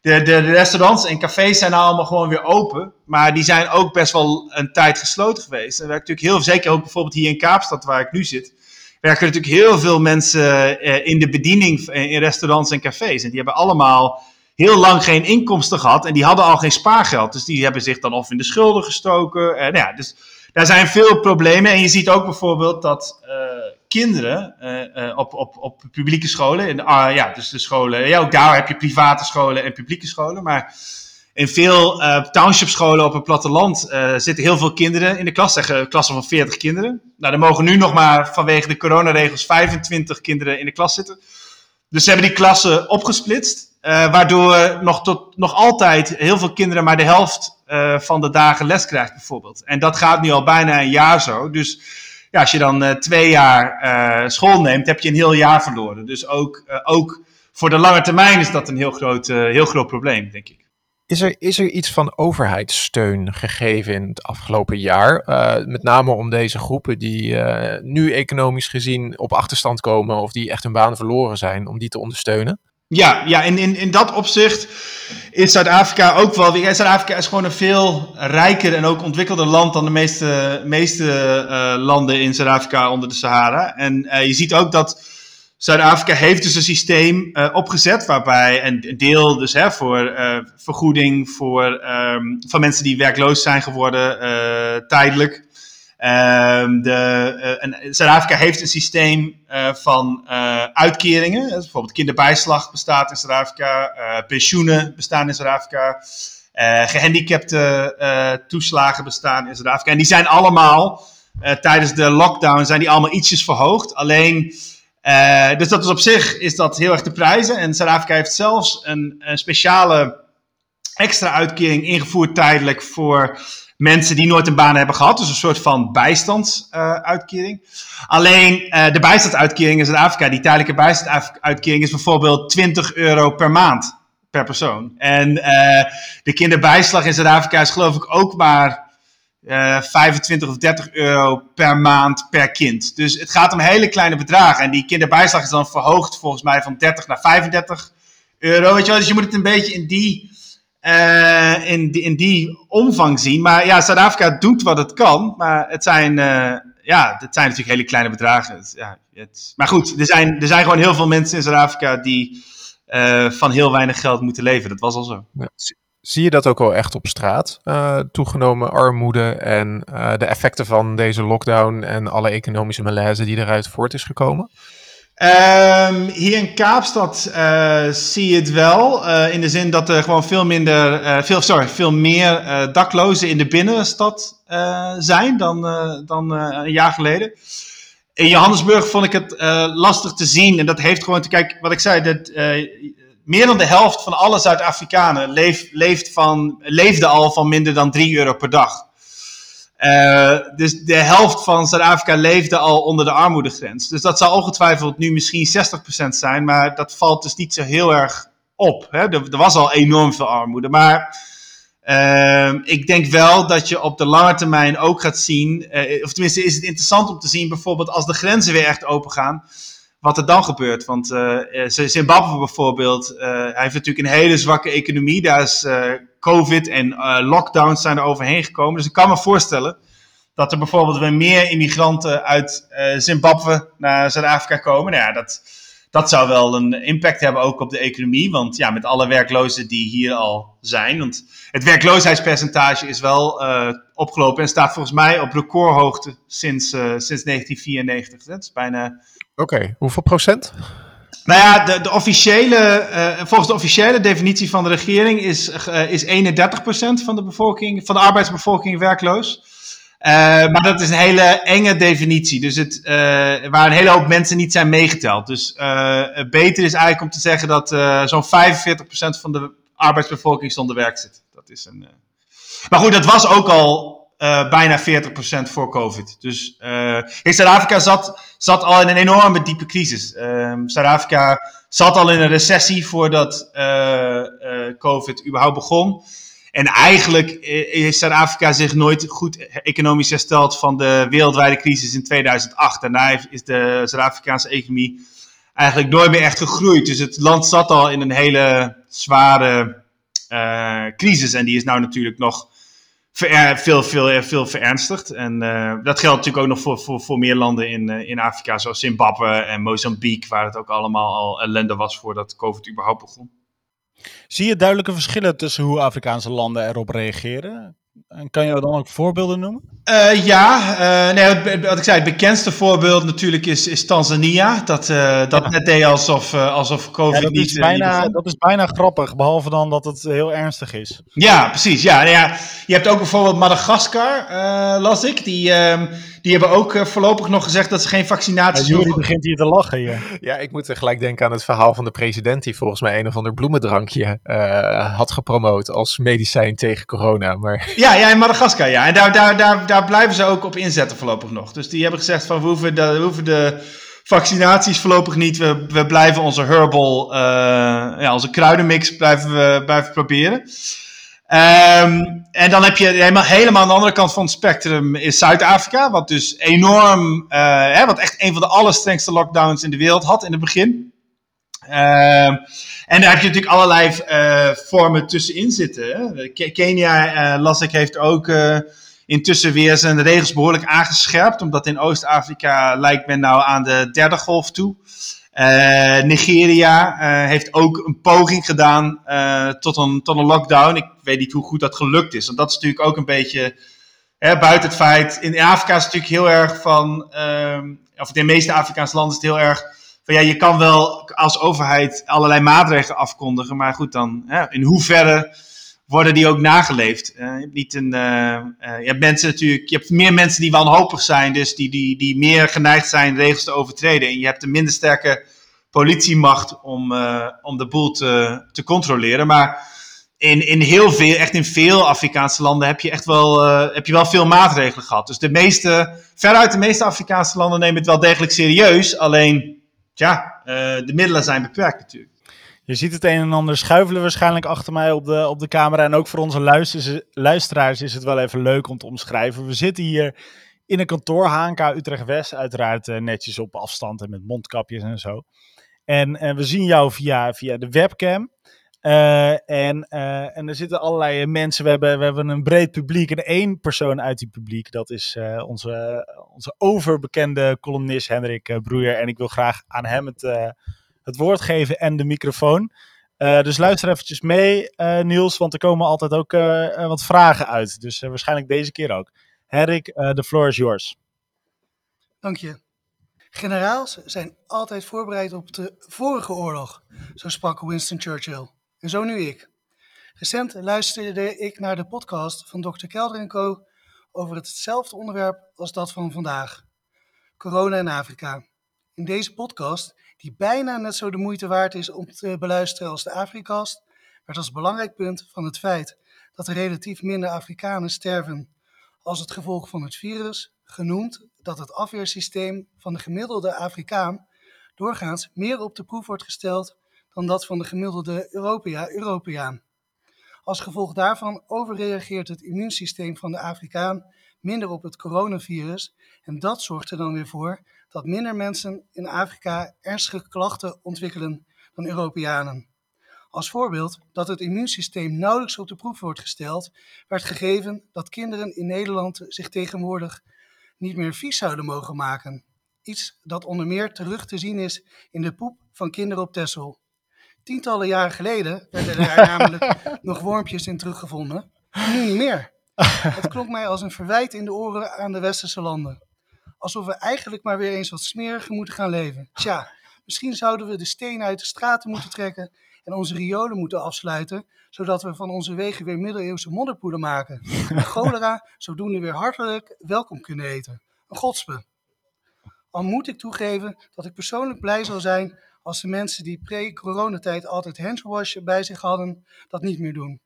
De, de, restaurants en cafés zijn nou allemaal gewoon weer open. Maar die zijn ook best wel een tijd gesloten geweest. En werkt natuurlijk heel zeker ook bijvoorbeeld hier in Kaapstad, waar ik nu zit. Werken natuurlijk heel veel mensen in de bediening in restaurants en cafés. En die hebben allemaal heel lang geen inkomsten gehad en die hadden al geen spaargeld. Dus die hebben zich dan of in de schulden gestoken. En, nou ja, dus daar zijn veel problemen. En je ziet ook bijvoorbeeld dat uh, kinderen uh, op, op, op publieke scholen, in, uh, ja, dus de scholen, ja, ook daar heb je private scholen en publieke scholen, maar in veel township scholen op het platteland zitten heel veel kinderen in de klas, zeggen klassen van 40 kinderen. Nou, er mogen nu nog maar vanwege de coronaregels 25 kinderen in de klas zitten. Dus ze hebben die klassen opgesplitst. Uh, waardoor nog, tot, nog altijd heel veel kinderen maar de helft uh, van de dagen les krijgt, bijvoorbeeld. En dat gaat nu al bijna een jaar zo. Dus ja, als je dan uh, twee jaar school neemt, heb je een heel jaar verloren. Dus ook, ook voor de lange termijn is dat een heel groot, heel groot probleem, denk ik. Is er, is er iets van overheidssteun gegeven in het afgelopen jaar? met name om deze groepen die nu economisch gezien op achterstand komen of die echt hun baan verloren zijn, om die te ondersteunen? Ja, ja in, in, in dat opzicht is Zuid-Afrika ook wel. Zuid-Afrika is gewoon een veel rijker en ook ontwikkelder land dan de meeste, meeste uh, landen in Zuid-Afrika onder de Sahara. En uh, je ziet ook dat Zuid-Afrika heeft dus een systeem uh, opgezet waarbij een deel dus hè, voor vergoeding voor, um, van mensen die werkloos zijn geworden tijdelijk. Um, de, uh, Zuid-Afrika heeft een systeem uh, van uh, uitkeringen. Bijvoorbeeld kinderbijslag bestaat in Zuid-Afrika, pensioenen bestaan in Zuid-Afrika, gehandicapte toeslagen bestaan in Zuid-Afrika. En die zijn allemaal tijdens de lockdown zijn die allemaal ietsjes verhoogd. Alleen, dus dat is op zich is dat heel erg te prijzen. En Zuid-Afrika heeft zelfs een, een speciale extra uitkering ingevoerd tijdelijk voor mensen die nooit een baan hebben gehad. Dus een soort van bijstandsuitkering. Alleen de bijstandsuitkering in Zuid-Afrika, die tijdelijke bijstandsuitkering is bijvoorbeeld 20 euro per maand per persoon. En de kinderbijslag in Zuid-Afrika is geloof ik ook maar 25 of 30 euro per maand per kind. Dus het gaat om hele kleine bedragen. En die kinderbijslag is dan verhoogd volgens mij van 30 naar 35 euro. Weet je wel? Dus je moet het een beetje in die, uh, in, die, in die omvang zien. Maar ja, Zuid-Afrika doet wat het kan. Maar het zijn, uh, ja, het zijn natuurlijk hele kleine bedragen. Ja, het, maar goed, er zijn, er zijn gewoon heel veel mensen in Zuid-Afrika die uh, van heel weinig geld moeten leven. Dat was al zo. Zie je dat ook al echt op straat? Toegenomen armoede en de effecten van deze lockdown en alle economische malaise die eruit voort is gekomen? Um, hier in Kaapstad uh, zie je het wel. in de zin dat er gewoon veel minder, veel, sorry, veel meer daklozen in de binnenstad zijn dan, dan een jaar geleden. In Johannesburg vond ik het lastig te zien. En dat heeft gewoon te kijken, wat ik zei, dat meer dan de helft van alle Zuid-Afrikanen leeft, leeft van, leefde al van minder dan 3 euro per dag. Uh, dus de helft van Zuid-Afrika leefde al onder de armoedegrens. Dus dat zal ongetwijfeld nu misschien 60% zijn, maar dat valt dus niet zo heel erg op. Hè? Er, was al enorm veel armoede. Maar uh, ik denk wel dat je op de lange termijn ook gaat zien, uh, of tenminste is het interessant om te zien, bijvoorbeeld als de grenzen weer echt open gaan wat er dan gebeurt. Want uh, Zimbabwe bijvoorbeeld, uh, hij heeft natuurlijk een hele zwakke economie. Daar is COVID en lockdowns zijn er overheen gekomen. Dus ik kan me voorstellen dat er bijvoorbeeld weer meer immigranten uit Zimbabwe naar Zuid-Afrika komen. Nou ja, dat, dat zou wel een impact hebben ook op de economie. Want ja, met alle werklozen die hier al zijn. Want het werkloosheidspercentage is wel opgelopen en staat volgens mij op recordhoogte sinds, sinds 1994. Dat is bijna Oké, hoeveel procent? Nou ja, de, de officiële, uh, volgens de officiële definitie van de regering is, uh, is 31% van de bevolking, van de arbeidsbevolking werkloos. Uh, maar dat is een hele enge definitie. Dus het, waar een hele hoop mensen niet zijn meegeteld. Dus beter is eigenlijk om te zeggen dat zo'n 45% van de arbeidsbevolking zonder werk zit. Dat is een. Maar goed, dat was ook al uh, bijna 40% voor COVID. Dus uh, Zuid-Afrika zat, zat al in een enorme diepe crisis. Um, Zuid-Afrika zat al in een recessie voordat uh, COVID überhaupt begon. En eigenlijk heeft Zuid-Afrika zich nooit goed economisch hersteld van de wereldwijde crisis in 2008. Daarna is de Zuid-Afrikaanse economie eigenlijk nooit meer echt gegroeid. Dus het land zat al in een hele zware crisis. En die is nou natuurlijk nog ver, veel, veel, veel verernstigd. En uh, dat geldt natuurlijk ook nog voor, voor, voor meer landen in, in Afrika, zoals Zimbabwe en Mozambique, waar het ook allemaal al ellende was voordat COVID überhaupt begon. Zie je duidelijke verschillen tussen hoe Afrikaanse landen erop reageren? En kan je dan ook voorbeelden noemen? Uh, ja, uh, nee, wat ik zei, het bekendste voorbeeld natuurlijk is, is Tanzania. Dat, uh, dat ja. net deed alsof, alsof COVID ja, dat niet... Is bijna, niet dat is bijna grappig, behalve dan dat het heel ernstig is. Ja, precies. Ja, nou ja, je hebt ook bijvoorbeeld Madagaskar, las ik. Die, ehm, die hebben ook voorlopig nog gezegd dat ze geen vaccinaties... Ja, Jury begint hier te lachen hier. Ja, ik moet gelijk denken aan het verhaal van de president... die volgens mij een of ander bloemendrankje had gepromoot als medicijn tegen corona. Maar... Ja, ja, in Madagaskar, ja. En daar, daar, daar, daar blijven ze ook op inzetten voorlopig nog. Dus die hebben gezegd van we hoeven de, we hoeven de vaccinaties voorlopig niet. We, we blijven onze herbal, uh, ja, onze kruidenmix blijven we blijven proberen. Um, en dan heb je helemaal, helemaal aan de andere kant van het spectrum is Zuid-Afrika, wat dus enorm, uh, hè, wat echt een van de allerstrengste lockdowns in de wereld had in het begin. Uh, en daar heb je natuurlijk allerlei uh, vormen tussenin zitten. Kenia, uh, las ik, heeft ook intussen weer zijn regels behoorlijk aangescherpt. Omdat in Oost-Afrika lijkt men nou aan de derde golf toe. Nigeria heeft ook een poging gedaan tot, een, tot een lockdown. Ik weet niet hoe goed dat gelukt is. Want dat is natuurlijk ook een beetje hè, buiten het feit. In Afrika is het natuurlijk heel erg van. Ehm, of in de meeste Afrikaanse landen is het heel erg van ja, je kan wel als overheid allerlei maatregelen afkondigen, maar goed, dan hè, in hoeverre worden die ook nageleefd? Uh, je hebt niet een, uh, uh, je hebt mensen natuurlijk, je hebt meer mensen die wanhopig zijn, dus die, die, die meer geneigd zijn regels te overtreden. En je hebt een minder sterke politiemacht om, om de boel te, te controleren. Maar in, in heel veel, echt in veel Afrikaanse landen heb je echt wel, heb je wel veel maatregelen gehad. Dus de meeste, veruit de meeste Afrikaanse landen nemen het wel degelijk serieus. Alleen, ja, de middelen zijn beperkt natuurlijk. Je ziet het een en ander schuivelen waarschijnlijk achter mij op de, op de camera. En ook voor onze luisteraars is het wel even leuk om te omschrijven. We zitten hier in een kantoor, HNK Utrecht-West, uiteraard uh, netjes op afstand en met mondkapjes en zo. En, en we zien jou via, via de webcam. Uh, en, uh, en er zitten allerlei mensen. We hebben, we hebben een breed publiek. En één persoon uit die publiek, dat is onze, onze overbekende columnist Hendrik Broeier. En ik wil graag aan hem het, het woord geven en de microfoon. dus luister eventjes mee, Niels, want er komen altijd ook wat vragen uit. Dus waarschijnlijk deze keer ook. Hendrik, de floor is yours. Dank je. Generaals zijn altijd voorbereid op de vorige oorlog, zo sprak Winston Churchill. En zo nu ik. Recent luisterde ik naar de podcast van Dr. Kelder Co. over hetzelfde onderwerp als dat van vandaag. Corona in Afrika. In deze podcast, die bijna net zo de moeite waard is om te beluisteren als de Afrikast, werd als belangrijk punt van het feit dat er relatief minder Afrikanen sterven als het gevolg van het virus genoemd dat het afweersysteem van de gemiddelde Afrikaan doorgaans meer op de proef wordt gesteld dan dat van de gemiddelde Europea, Europeaan. Als gevolg daarvan overreageert het immuunsysteem van de Afrikaan minder op het coronavirus en dat zorgt er dan weer voor dat minder mensen in Afrika ernstige klachten ontwikkelen dan Europeanen. Als voorbeeld dat het immuunsysteem nauwelijks op de proef wordt gesteld, werd gegeven dat kinderen in Nederland zich tegenwoordig niet meer vies zouden mogen maken. Iets dat onder meer terug te zien is in de poep van kinderen op Texel. Tientallen jaren geleden werden er namelijk nog wormpjes in teruggevonden. Nu niet meer. Het klonk mij als een verwijt in de oren aan de westerse landen. Alsof we eigenlijk maar weer eens wat smeriger moeten gaan leven. Tja, misschien zouden we de stenen uit de straten moeten trekken en onze riolen moeten afsluiten, zodat we van onze wegen weer middeleeuwse modderpoeder maken. En cholera zodoende weer hartelijk welkom kunnen eten. Een godspe. Al moet ik toegeven dat ik persoonlijk blij zal zijn als de mensen die pre-coronatijd altijd handwash bij zich hadden, dat niet meer doen.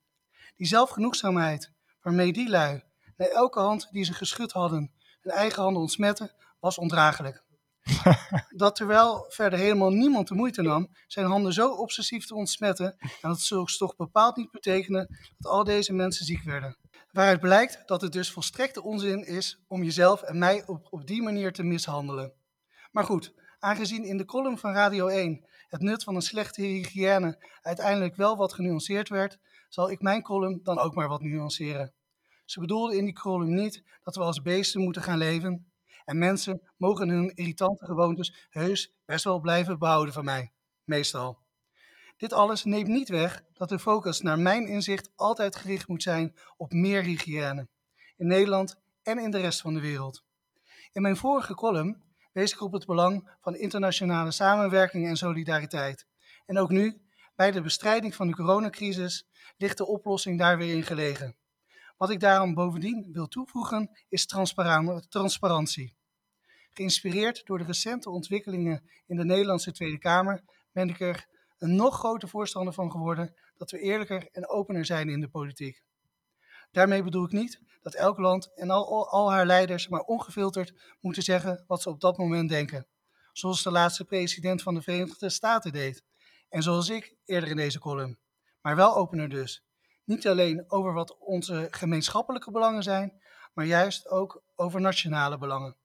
Die zelfgenoegzaamheid waarmee die lui, naar elke hand die ze geschud hadden, hun eigen handen ontsmetten, was ondraaglijk. dat terwijl verder helemaal niemand de moeite nam zijn handen zo obsessief te ontsmetten, en dat zulks toch bepaald niet betekenen dat al deze mensen ziek werden. Waaruit blijkt dat het dus volstrekte onzin is om jezelf en mij op, op die manier te mishandelen. Maar goed, aangezien in de column van Radio 1 het nut van een slechte hygiëne uiteindelijk wel wat genuanceerd werd, zal ik mijn column dan ook maar wat nuanceren. Ze bedoelde in die column niet dat we als beesten moeten gaan leven, en mensen mogen hun irritante gewoontes heus best wel blijven behouden van mij, meestal. Dit alles neemt niet weg dat de focus naar mijn inzicht altijd gericht moet zijn op meer hygiëne, in Nederland en in de rest van de wereld. In mijn vorige column wees ik op het belang van internationale samenwerking en solidariteit. En ook nu, bij de bestrijding van de coronacrisis, ligt de oplossing daar weer in gelegen. Wat ik daarom bovendien wil toevoegen is transparantie. Geïnspireerd door de recente ontwikkelingen in de Nederlandse Tweede Kamer ben ik er een nog groter voorstander van geworden dat we eerlijker en opener zijn in de politiek. Daarmee bedoel ik niet dat elk land en al, haar leiders maar ongefilterd moeten zeggen wat ze op dat moment denken. Zoals de laatste president van de Verenigde Staten deed. En zoals ik eerder in deze column. Maar wel opener dus. Niet alleen over wat onze gemeenschappelijke belangen zijn, maar juist ook over nationale belangen.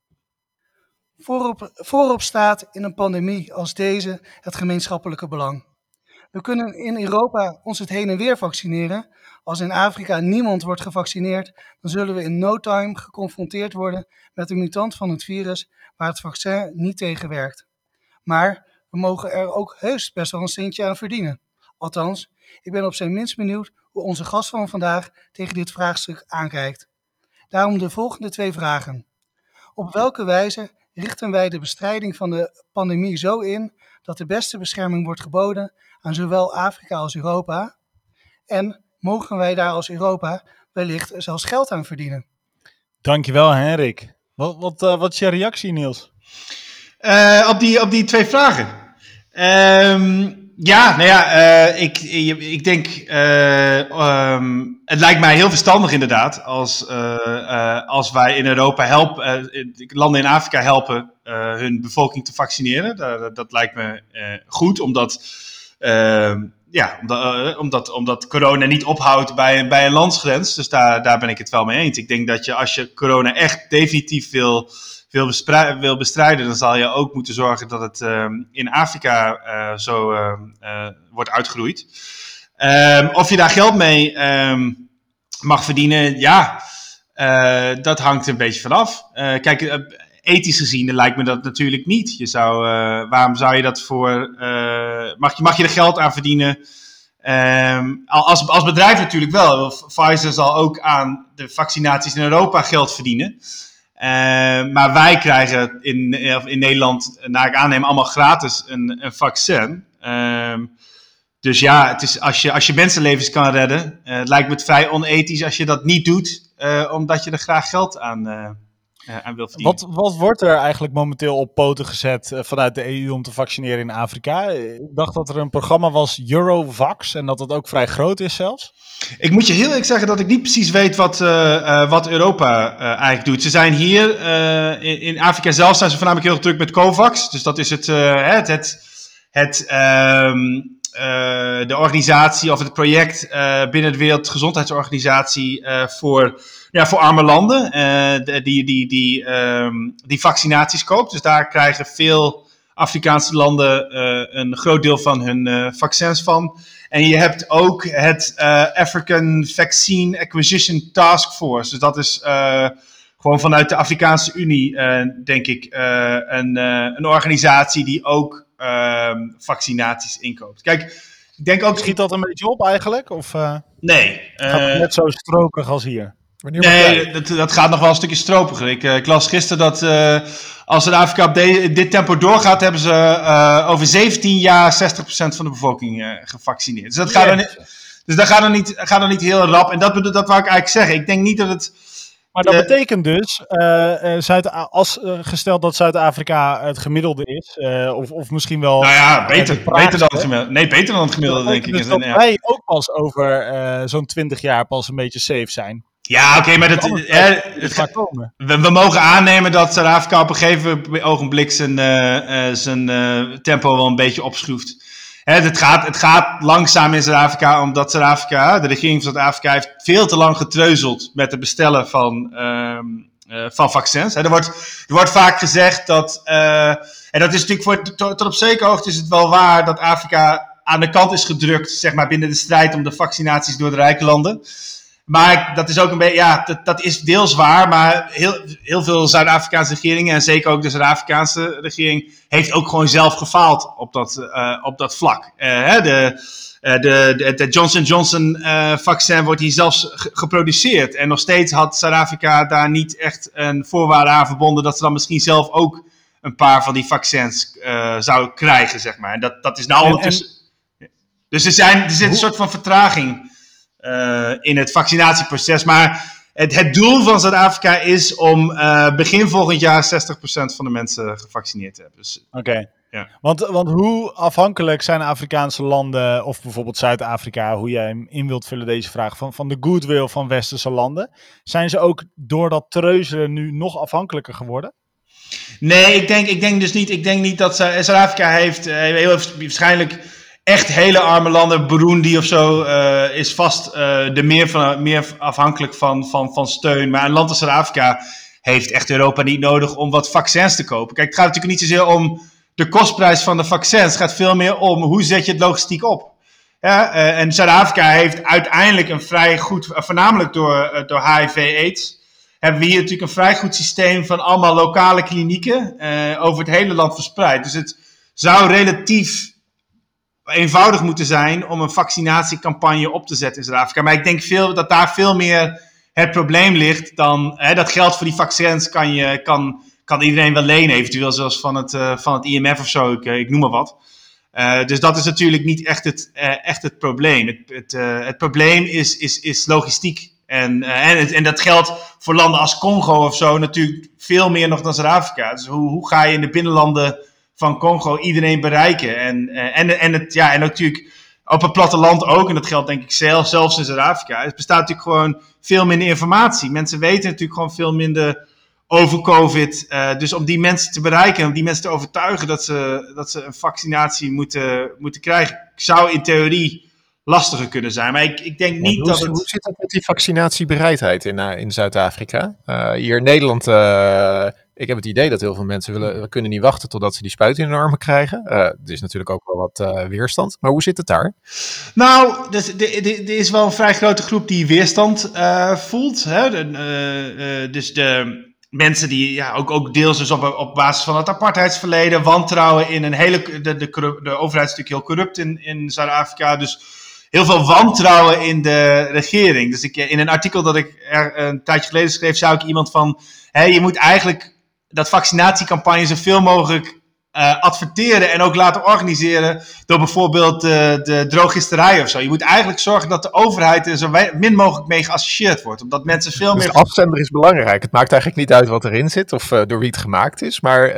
Voorop, voorop staat in een pandemie als deze het gemeenschappelijke belang. We kunnen in Europa ons het heen en weer vaccineren. Als in Afrika niemand wordt gevaccineerd, dan zullen we in no time geconfronteerd worden met een mutant van het virus waar het vaccin niet tegen werkt. Maar we mogen er ook heus best wel een centje aan verdienen. Althans, ik ben op zijn minst benieuwd hoe onze gast van vandaag tegen dit vraagstuk aankijkt. Daarom de volgende twee vragen. Op welke wijze richten wij de bestrijding van de pandemie zo in dat de beste bescherming wordt geboden aan zowel Afrika als Europa? En mogen wij daar als Europa wellicht zelfs geld aan verdienen? Dankjewel, Henrik. Wat, wat, uh, wat is je reactie, Niels? Uh, op, die, op die twee vragen. Um, ja, nou ja, uh, ik, ik denk, uh, um, het lijkt mij heel verstandig inderdaad als, uh, als wij in Europa helpen, landen in Afrika helpen hun bevolking te vaccineren. Dat, dat lijkt me goed, omdat, ehm, ja, omdat, omdat, omdat corona niet ophoudt bij, bij een landsgrens. Dus daar, daar ben ik het wel mee eens. Ik denk dat je als je corona echt definitief wil wil, wil bestrijden, dan zal je ook moeten zorgen dat het ehm, in Afrika uh, zo ehm, eh, wordt uitgeroeid. Um, of je daar geld mee mag verdienen, ja, uh, dat hangt een beetje vanaf. kijk, ethisch gezien lijkt me dat natuurlijk niet. Je zou, waarom zou je dat voor. mag, je, mag je er geld aan verdienen? Als, als bedrijf natuurlijk wel. Pfizer zal ook aan de vaccinaties in Europa geld verdienen. Uh, maar wij krijgen in, in Nederland, naar ik aanneem, allemaal gratis een, een vaccin. Uh, dus ja, het is, als, je, als je mensenlevens kan redden, lijkt me het vrij onethisch als je dat niet doet, omdat je er graag geld aan, aan wil verdienen. Wat, wat wordt er eigenlijk momenteel op poten gezet vanuit de EU om te vaccineren in Afrika? Ik dacht dat er een programma was, Eurovax, en dat dat ook vrij groot is zelfs. Ik moet je heel eerlijk zeggen dat ik niet precies weet wat, uh, uh, wat Europa uh, eigenlijk doet. Ze zijn hier, in, in, Afrika zelf zijn ze voornamelijk heel druk met COVAX. Dus dat is het, het, het, het um, de organisatie of het project binnen de Wereldgezondheidsorganisatie voor, ja, voor arme landen. die, die, die, um, die vaccinaties koopt. Dus daar krijgen veel Afrikaanse landen een groot deel van hun vaccins van. En je hebt ook het African Vaccine Acquisition Task Force. Dus dat is gewoon vanuit de Afrikaanse Unie, denk ik, een, een organisatie die ook ehm, vaccinaties inkoopt. Kijk, ik denk ook... Schiet dat een beetje op eigenlijk? Of, nee. Gaat het net zo stroperig als hier? nee, dat, dat, gaat nog wel een stukje stropiger. Ik, ik las gisteren dat als Zuid-Afrika op dit tempo doorgaat, hebben ze uh, over 17 jaar 60% van de bevolking uh, gevaccineerd. Dus dat gaat, er niet, dus dat gaat, er niet, gaat er niet heel rap. En dat, dat wou ik eigenlijk zeggen. Ik denk niet dat het. Maar dat betekent dus, uh, Zuid als gesteld dat Zuid-Afrika het gemiddelde is, of, of misschien wel. Nou ja, beter, beter dan het gemiddelde. Nee, beter dan het gemiddelde, denk ik. Dus dat ja. wij ook pas over zo'n 20 jaar pas een beetje safe zijn. Ja, oké, maar dat, hè, het, komen. We, we, mogen aannemen dat Zuid-Afrika op een gegeven ogenblik zijn, zijn tempo wel een beetje opschroeft. Het, gaat, het gaat langzaam in Zuid-Afrika, omdat Zuid-Afrika, de regering van Zuid-Afrika, heeft veel te lang getreuzeld met het bestellen van, uh, van vaccins. Er, wordt, er wordt vaak gezegd dat, en dat is natuurlijk voor, tot, tot op zekere hoogte is het wel waar, dat Afrika aan de kant is gedrukt, zeg maar, binnen de strijd om de vaccinaties door de rijke landen. Maar dat is ook een beetje, ja, dat, dat is deels waar. Maar heel, heel veel Zuid-Afrikaanse regeringen, en zeker ook de Zuid-Afrikaanse regering, heeft ook gewoon zelf gefaald op dat, uh, op dat vlak. Uh, de, uh, de, de, de, Johnson Johnson vaccin wordt hier zelfs geproduceerd. En nog steeds had Zuid-Afrika daar niet echt een voorwaarde aan verbonden dat ze dan misschien zelf ook een paar van die vaccins zouden krijgen, zeg maar. En dat, dat is nou ondertussen. Dus er, zijn, er zit een soort van vertraging uh, in het vaccinatieproces. Maar het, het doel van Zuid-Afrika is om uh, begin volgend jaar 60% van de mensen gevaccineerd te hebben. Dus, Oké. Ja. Want, want hoe afhankelijk zijn Afrikaanse landen, of bijvoorbeeld Zuid-Afrika, hoe jij hem in wilt vullen deze vraag, van, van de goodwill van westerse landen? Zijn ze ook door dat treuzelen nu nog afhankelijker geworden? Nee, ik denk, ik denk dus niet. Ik denk niet dat Zuid-Afrika heeft, uh, heel waarschijnlijk echt hele arme landen, Burundi of zo, uh, is vast uh, de meer, van, meer afhankelijk van, van, van steun. Maar een land als Zuid-Afrika heeft echt Europa niet nodig om wat vaccins te kopen. Kijk, het gaat natuurlijk niet zozeer om de kostprijs van de vaccins. Het gaat veel meer om hoe zet je het logistiek op. Ja, uh, en Zuid-Afrika heeft uiteindelijk een vrij goed, voornamelijk door, door HIV-AIDS, hebben we hier natuurlijk een vrij goed systeem van allemaal lokale klinieken over het hele land verspreid. Dus het zou relatief eenvoudig moeten zijn om een vaccinatiecampagne op te zetten in Zuid-Afrika. Maar ik denk veel, dat daar veel meer het probleem ligt dan hè, dat geld voor die vaccins kan, je, kan, kan iedereen wel lenen, eventueel zelfs van het, uh, van het IMF of zo, ik, eh, ik noem maar wat. Uh, dus dat is natuurlijk niet echt het, echt het probleem. Het, het, het probleem is, is, is logistiek. En, en, het, en dat geldt voor landen als Congo of zo natuurlijk veel meer nog dan Zuid-Afrika. Dus hoe, hoe ga je in de binnenlanden van Congo iedereen bereiken. En, en, en, het, ja, en natuurlijk op het platteland ook, en dat geldt denk ik zelf, zelfs in Zuid-Afrika. Het bestaat natuurlijk gewoon veel minder informatie. Mensen weten natuurlijk gewoon veel minder over COVID. Uh, dus om die mensen te bereiken, om die mensen te overtuigen dat ze, dat ze een vaccinatie moeten, moeten krijgen, zou in theorie lastiger kunnen zijn. Maar ik, ik denk niet hoe, dat het... Hoe zit het met die vaccinatiebereidheid in, uh, in Zuid-Afrika? Uh, hier in Nederland, ik heb het idee dat heel veel mensen willen, we kunnen niet wachten totdat ze die spuit in hun armen krijgen. er is natuurlijk ook wel wat weerstand. Maar hoe zit het daar? Nou, dus, er is wel een vrij grote groep die weerstand voelt. Hè? De, dus de mensen die ja, ook, ook deels dus op, op basis van het apartheidsverleden wantrouwen in een hele. De, de, de overheid is natuurlijk heel corrupt in, in Zuid-Afrika. Dus heel veel wantrouwen in de regering. Dus ik, in een artikel dat ik er een tijdje geleden schreef, zou ik iemand van. Hé, je moet eigenlijk dat vaccinatiecampagne zoveel mogelijk uh, adverteren en ook laten organiseren door bijvoorbeeld uh, de drogisterij of zo. Je moet eigenlijk zorgen dat de overheid er zo min mogelijk mee geassocieerd wordt. Omdat mensen veel dus meer... De afzender is belangrijk. Het maakt eigenlijk niet uit wat erin zit of uh, door wie het gemaakt is. Maar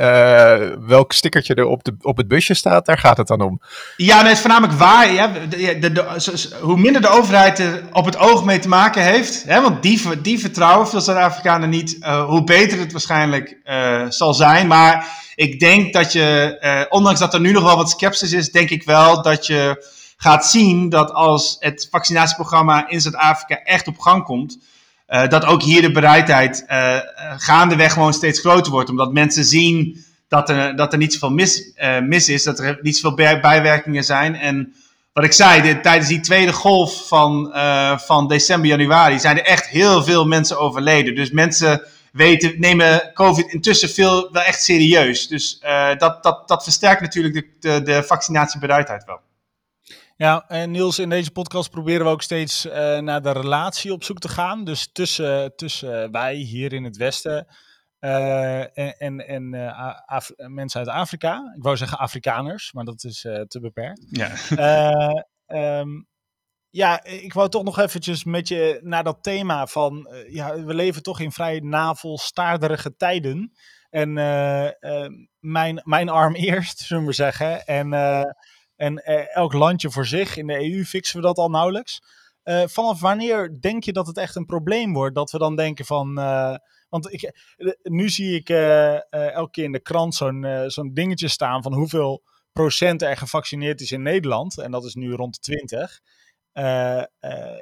welk stickertje er op, de, op het busje staat, daar gaat het dan om. Ja, nee, het is voornamelijk waar. Ja, de, de, de, hoe minder de overheid er op het oog mee te maken heeft. Hè, want die, die vertrouwen veel Zuid-Afrikanen niet. hoe beter het waarschijnlijk zal zijn. Maar ik denk dat je, eh, ondanks dat er nu nog wel wat sceptisch is, denk ik wel dat je gaat zien dat als het vaccinatieprogramma in Zuid-Afrika echt op gang komt, uh, dat ook hier de bereidheid uh, gaandeweg gewoon steeds groter wordt. Omdat mensen zien dat er, dat er niet zoveel mis, mis is, dat er niet zoveel bijwerkingen zijn. En wat ik zei, dit, tijdens die tweede golf van, van december, januari, zijn er echt heel veel mensen overleden. Dus mensen weten, nemen COVID intussen veel wel echt serieus. Dus uh, dat, dat, dat versterkt natuurlijk de, de, de vaccinatiebereidheid wel. Ja, en Niels, in deze podcast proberen we ook steeds uh, naar de relatie op zoek te gaan. Dus tussen, tussen wij hier in het Westen uh, en, en, en mensen uit Afrika. Ik wou zeggen Afrikaners, maar dat is te beperkt. Ja. Um, ja, ik wou toch nog eventjes met je naar dat thema van, uh, ja, we leven toch in vrij navelstaarderige tijden. En uh, uh, mijn, mijn arm eerst, zullen we zeggen. En, en elk landje voor zich. In de EU fixen we dat al nauwelijks. vanaf wanneer denk je dat het echt een probleem wordt? Dat we dan denken van, want ik, nu zie ik elke keer in de krant zo'n zo'n dingetje staan van hoeveel procent er gevaccineerd is in Nederland. En dat is nu rond de 20. Uh, uh,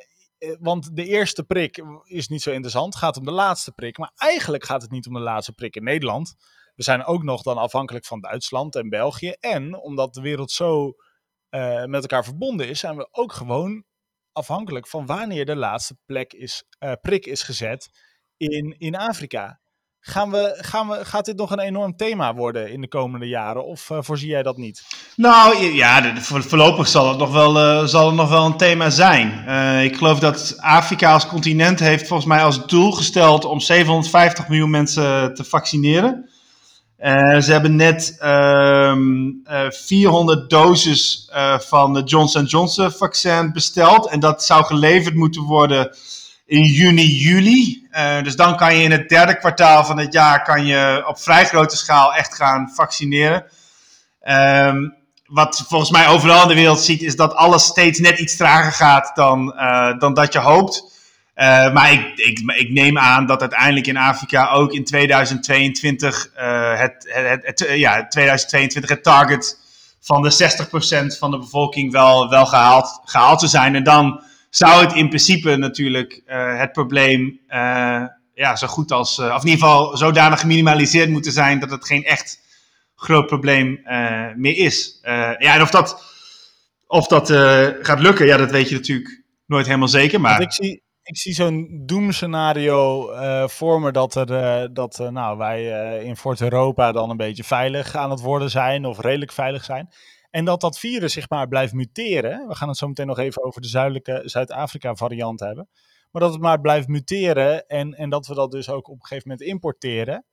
want de eerste prik is niet zo interessant. Gaat om de laatste prik. Maar eigenlijk gaat het niet om de laatste prik in Nederland. We zijn ook nog dan afhankelijk van Duitsland en België. En omdat de wereld zo met elkaar verbonden is, zijn we ook gewoon afhankelijk van wanneer de laatste plek is, prik is gezet in, in Afrika. Gaan we, gaan we, gaat dit nog een enorm thema worden in de komende jaren? Of uh, voorzie jij dat niet? Nou ja, voorlopig zal het, nog wel, uh, zal het nog wel een thema zijn. Uh, ik geloof dat Afrika als continent heeft volgens mij als doel gesteld om 750 miljoen mensen te vaccineren. ze hebben net um, 400 doses van de Johnson Johnson vaccin besteld. En dat zou geleverd moeten worden in juni, juli. Uh, dus dan kan je in het derde kwartaal van het jaar kan je op vrij grote schaal echt gaan vaccineren. Um, wat volgens mij overal in de wereld ziet, is dat alles steeds net iets trager gaat dan, uh, dan dat je hoopt. Uh, maar ik, ik, ik, neem aan dat uiteindelijk in Afrika ook in 2022 het, het, het, ja, 2022 het target van de 60% van de bevolking wel, wel gehaald, gehaald te zijn. En dan zou het in principe natuurlijk uh, het probleem uh, ja, zo goed als, uh, of in ieder geval zodanig geminimaliseerd moeten zijn dat het geen echt groot probleem meer is. ja, en of dat, of dat gaat lukken, ja, dat weet je natuurlijk nooit helemaal zeker. Maar... ik zie, ik zie zo'n doemscenario voor me dat, er, dat nou, wij in Fort Europa dan een beetje veilig aan het worden zijn of redelijk veilig zijn. En dat dat virus zich maar blijft muteren. We gaan het zo meteen nog even over de zuidelijke Zuid-Afrika variant hebben. Maar dat het maar blijft muteren en, en dat we dat dus ook op een gegeven moment importeren.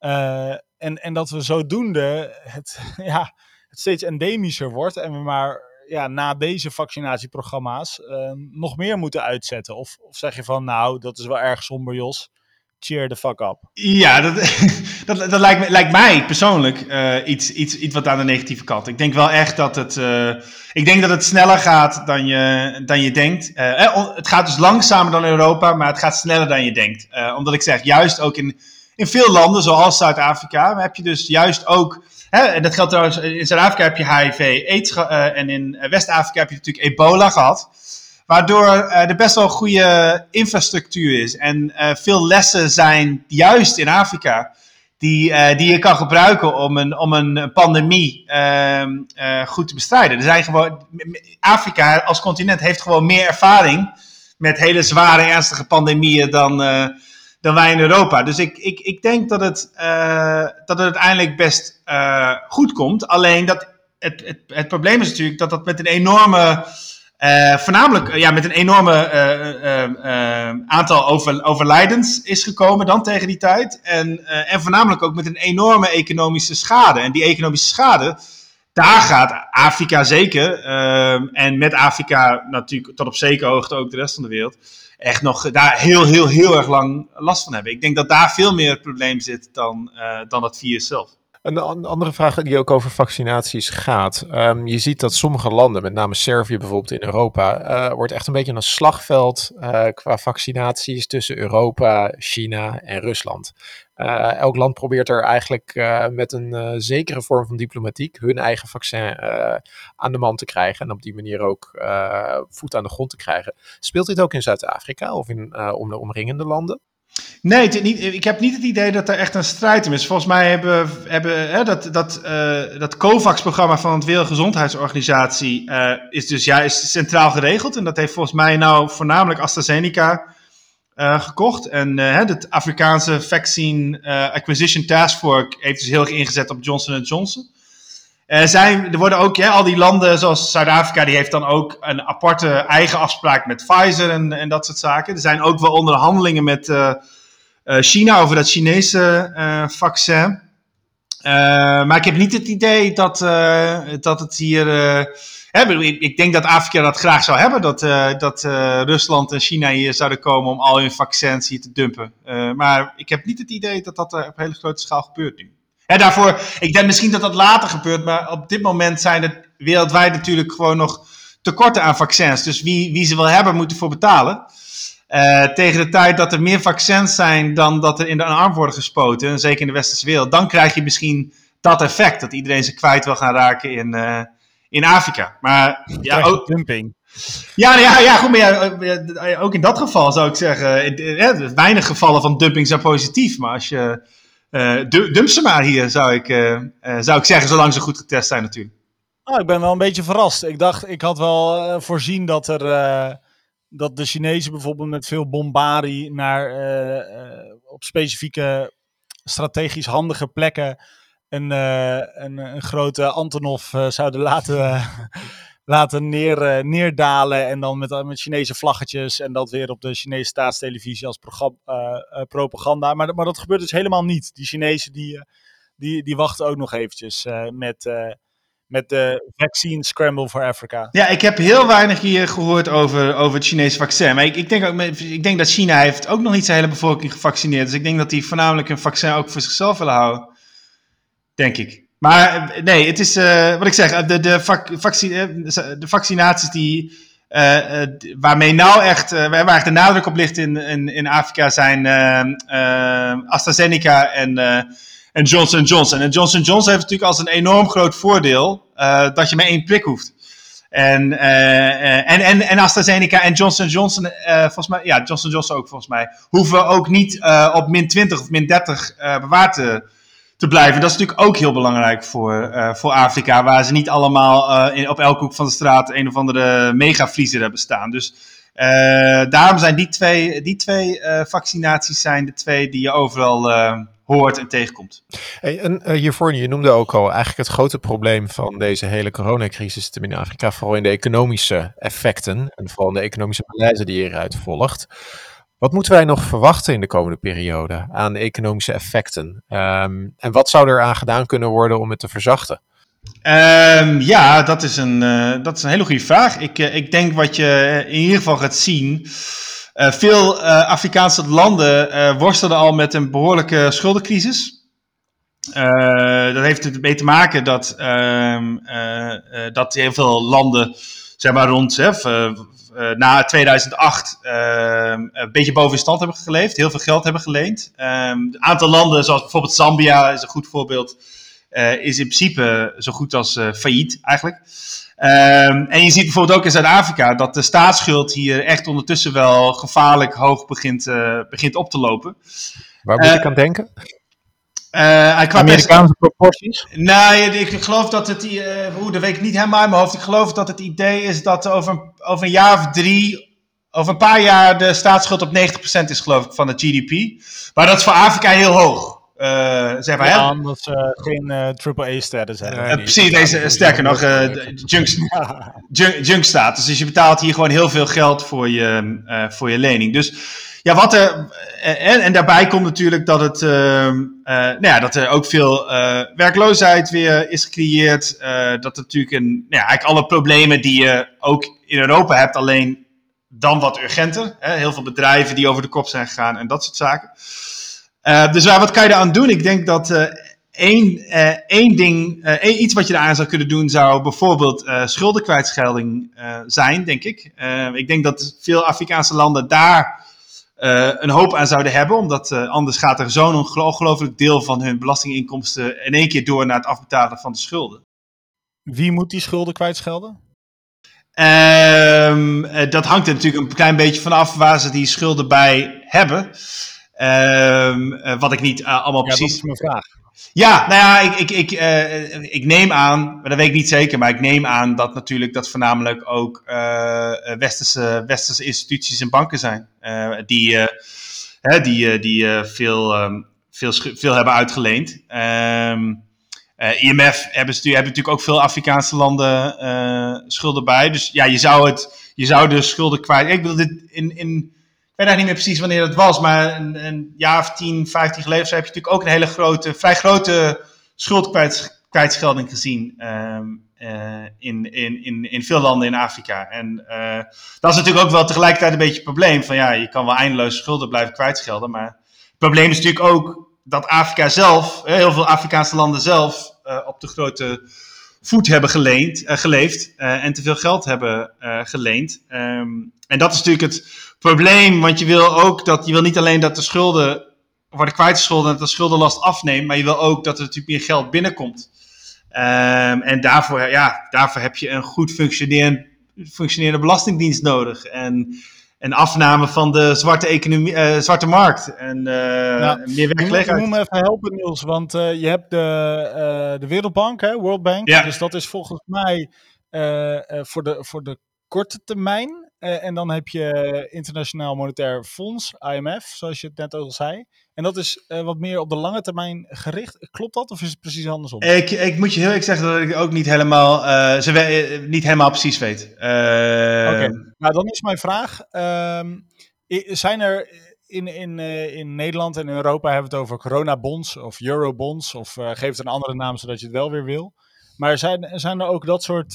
Uh, en, en dat we zodoende het, ja, het steeds endemischer wordt en we maar ja, na deze vaccinatieprogramma's uh, nog meer moeten uitzetten. Of, of zeg je van nou, dat is wel erg somber Jos. Cheer the fuck up. Ja, dat, dat, dat lijkt, lijkt mij persoonlijk uh, iets, iets, iets wat aan de negatieve kant. Ik denk wel echt dat het, uh, ik denk dat het sneller gaat dan je, dan je denkt. Uh, het gaat dus langzamer dan Europa, maar het gaat sneller dan je denkt. omdat ik zeg, juist ook in, in veel landen, zoals Zuid-Afrika, heb je dus juist ook. Hè, en dat geldt trouwens, in Zuid-Afrika heb je HIV, AIDS en in West-Afrika heb je natuurlijk ebola gehad. Waardoor uh, er best wel goede infrastructuur is. En uh, veel lessen zijn juist in Afrika. Die, uh, die je kan gebruiken om een, om een pandemie ehm, goed te bestrijden. Er zijn gewoon, Afrika als continent heeft gewoon meer ervaring met hele zware, ernstige pandemieën dan, dan wij in Europa. Dus ik, ik, ik denk dat het, dat het uiteindelijk best goed komt. Alleen dat het, het, het probleem is natuurlijk dat dat met een enorme uh, voornamelijk ja, met een enorme uh, aantal over, overlijdens is gekomen dan tegen die tijd. En, en voornamelijk ook met een enorme economische schade. En die economische schade, daar gaat Afrika zeker, en met Afrika natuurlijk tot op zekere hoogte ook de rest van de wereld, echt nog daar heel, heel, heel erg lang last van hebben. Ik denk dat daar veel meer het probleem zit dan, dan het virus zelf. Een andere vraag die ook over vaccinaties gaat. Um, je ziet dat sommige landen, met name Servië bijvoorbeeld in Europa, uh, wordt echt een beetje een slagveld uh, qua vaccinaties tussen Europa, China en Rusland. Uh, elk land probeert er eigenlijk met een zekere vorm van diplomatiek hun eigen vaccin aan de man te krijgen en op die manier ook voet aan de grond te krijgen. Speelt dit ook in Zuid-Afrika of in om de omringende landen? Nee, niet, ik heb niet het idee dat er echt een strijd is. Volgens mij hebben, hebben hè, dat, dat, uh, dat COVAX-programma van het Wereldgezondheidsorganisatie uh, is dus juist centraal geregeld. En dat heeft volgens mij nou voornamelijk AstraZeneca uh, gekocht. En het Afrikaanse Vaccine Acquisition Task Force heeft dus heel erg ingezet op Johnson Johnson. Er, zijn, er worden ook al die landen, zoals Zuid-Afrika, die heeft dan ook een aparte eigen afspraak met Pfizer en, en dat soort zaken. Er zijn ook wel onderhandelingen met uh, China over dat Chinese vaccin. maar ik heb niet het idee dat, dat het hier. Hè, ik denk dat Afrika dat graag zou hebben, dat, dat Rusland en China hier zouden komen om al hun vaccins hier te dumpen. maar ik heb niet het idee dat dat op hele grote schaal gebeurt nu. Daarvoor, ik denk misschien dat dat later gebeurt, maar op dit moment zijn er wereldwijd natuurlijk gewoon nog tekorten aan vaccins. Dus wie, wie ze wil hebben, moet ervoor betalen. Uh, tegen de tijd dat er meer vaccins zijn dan dat er in de arm worden gespoten, zeker in de westerse wereld, dan krijg je misschien dat effect, dat iedereen zich kwijt wil gaan raken in, uh, in Afrika. Maar ja, ook dumping. Ja, ja, ja, goed, maar ja, ook in dat geval zou ik zeggen, weinig gevallen van dumping zijn positief, maar als je dump ze maar hier, zou ik, uh, uh, zou ik zeggen, zolang ze goed getest zijn natuurlijk. Oh, ik ben wel een beetje verrast. Ik dacht, ik had wel voorzien dat er dat de Chinezen bijvoorbeeld met veel bombardie naar op specifieke strategisch handige plekken een, een, een grote Antonov zouden laten laten neer, uh, neerdalen. En dan met, met Chinese vlaggetjes. En dat weer op de Chinese staatstelevisie als programma, uh, propaganda. Maar, maar dat gebeurt dus helemaal niet. Die Chinezen die, die, die wachten ook nog eventjes met, met de vaccine scramble for Africa. Ja, ik heb heel weinig hier gehoord over, over het Chinese vaccin. Maar ik, ik, denk ook, ik denk dat China heeft ook nog niet zijn hele bevolking gevaccineerd. Dus ik denk dat die voornamelijk een vaccin ook voor zichzelf willen houden. Denk ik. Maar nee, het is uh, wat ik zeg, de, de, vac, vaccine, de vaccinaties die, waarmee nou echt, waar echt de nadruk op ligt in, in, in Afrika zijn AstraZeneca en, en Johnson Johnson. En Johnson Johnson heeft natuurlijk als een enorm groot voordeel dat je maar één prik hoeft. En, en, en, en AstraZeneca en Johnson Johnson, volgens mij, ja, Johnson Johnson ook volgens mij, hoeven ook niet op min 20 of min 30 bewaard te te blijven. Dat is natuurlijk ook heel belangrijk voor, uh, voor Afrika, waar ze niet allemaal uh, in, op elke hoek van de straat een of andere megavriezer hebben staan. Dus uh, daarom zijn die twee, die twee vaccinaties zijn de twee die je overal hoort en tegenkomt. Hey, en hiervoor, je noemde ook al eigenlijk het grote probleem van deze hele coronacrisis in Afrika, vooral in de economische effecten en vooral in de economische malaise die hieruit volgt. Wat moeten wij nog verwachten in de komende periode aan economische effecten? Um, en wat zou er aan gedaan kunnen worden om het te verzachten? Um, ja, dat is, een, uh, dat is een hele goede vraag. Ik, uh, ik denk wat je in ieder geval gaat zien. veel Afrikaanse landen worstelden al met een behoorlijke schuldencrisis. dat heeft ermee te maken dat, ehm, dat heel veel landen, zeg maar rond uh, na 2008 ehm, een beetje boven stand hebben geleefd, heel veel geld hebben geleend. Ehm, een aantal landen, zoals bijvoorbeeld Zambia, is een goed voorbeeld, uh, is in principe zo goed als uh, failliet eigenlijk. Um, en je ziet bijvoorbeeld ook in Zuid-Afrika dat de staatsschuld hier echt ondertussen wel gevaarlijk hoog begint, begint op te lopen. Waar moet ik aan denken? Uh, Amerikaanse proporties? Nee, ik geloof dat het, uh, hoe, dat weet ik niet helemaal in mijn hoofd. Ik geloof dat het idee is dat over, over een jaar of drie, over een paar jaar de staatsschuld op 90% is geloof ik van het GDP. Maar dat is voor Afrika heel hoog. Uh, zeg maar, ja, omdat ze geen AAA-status hebben. precies, deze, sterker nog, junk, junk, junk status. Dus je betaalt hier gewoon heel veel geld voor je, voor je lening. Dus ja, wat er. Eh, en, en daarbij komt natuurlijk dat, het, uh, uh, nou ja, dat er ook veel werkloosheid weer is gecreëerd. dat natuurlijk een. Nou ja, eigenlijk alle problemen die je ook in Europa hebt, alleen dan wat urgenter. Hè? Heel veel bedrijven die over de kop zijn gegaan en dat soort zaken. dus wat kan je eraan doen? Ik denk dat één, één ding, één, iets wat je eraan zou kunnen doen, zou bijvoorbeeld schuldenkwijtschelding zijn, denk ik. ik denk dat veel Afrikaanse landen daar uh, een hoop aan zouden hebben. Omdat uh, anders gaat er zo'n ongelooflijk deel van hun belastinginkomsten in één keer door naar het afbetalen van de schulden. Wie moet die schulden kwijtschelden? Um, dat hangt er natuurlijk een klein beetje vanaf waar ze die schulden bij hebben. Um, wat ik niet allemaal ja, precies. Dat is mijn vraag. Ja, nou ja, ik, ik, ik, uh, ik neem aan, maar dat weet ik niet zeker, maar ik neem aan dat natuurlijk dat voornamelijk ook uh, westerse, westerse instituties en banken zijn. Die hè, die, die veel, um, veel, veel hebben uitgeleend. Um, IMF hebben, hebben natuurlijk ook veel Afrikaanse landen schulden bij. Dus ja, je zou, het, je zou de schulden kwijt. Ik bedoel, dit in. in weet eigenlijk niet meer precies wanneer dat was, maar een, jaar of 10, 15 geleden heb je natuurlijk ook een hele grote, vrij grote schuldkwijtschelding gezien um, uh, in, in, in, in veel landen in Afrika. En uh, dat is natuurlijk ook wel tegelijkertijd een beetje het probleem van ja, je kan wel eindeloos schulden blijven kwijtschelden, maar het probleem is natuurlijk ook dat Afrika zelf, heel veel Afrikaanse landen zelf, op de grote voet hebben geleend, geleefd en te veel geld hebben geleend. Um, en dat is natuurlijk het probleem, want je wil ook dat, je wil niet alleen dat de schulden worden kwijtgescholden en dat de schuldenlast afneemt, maar je wil ook dat er natuurlijk meer geld binnenkomt. Um, en daarvoor, ja, daarvoor heb je een goed functionerend, functionerende belastingdienst nodig. En een afname van de zwarte, economie, uh, zwarte markt. En uh, ja, meer werkgelegenheid. Ik moet me even helpen, Niels. Want uh, je hebt de, de Wereldbank, hè, World Bank. Ja. Dus dat is volgens mij voor, de, voor de korte termijn. Uh, en dan heb je Internationaal Monetair Fonds, IMF, zoals je het net al zei. En dat is uh, wat meer op de lange termijn gericht. Klopt dat of is het precies andersom? Ik, ik moet je heel eerlijk zeggen dat ik ook niet helemaal, uh, ze niet helemaal precies weet. Oké, okay. nou dan is mijn vraag. Ehm, zijn er in, in, in Nederland en Europa hebben we het over coronabonds of eurobonds of geef het een andere naam zodat je het wel weer wil. Maar zijn, zijn er ook dat soort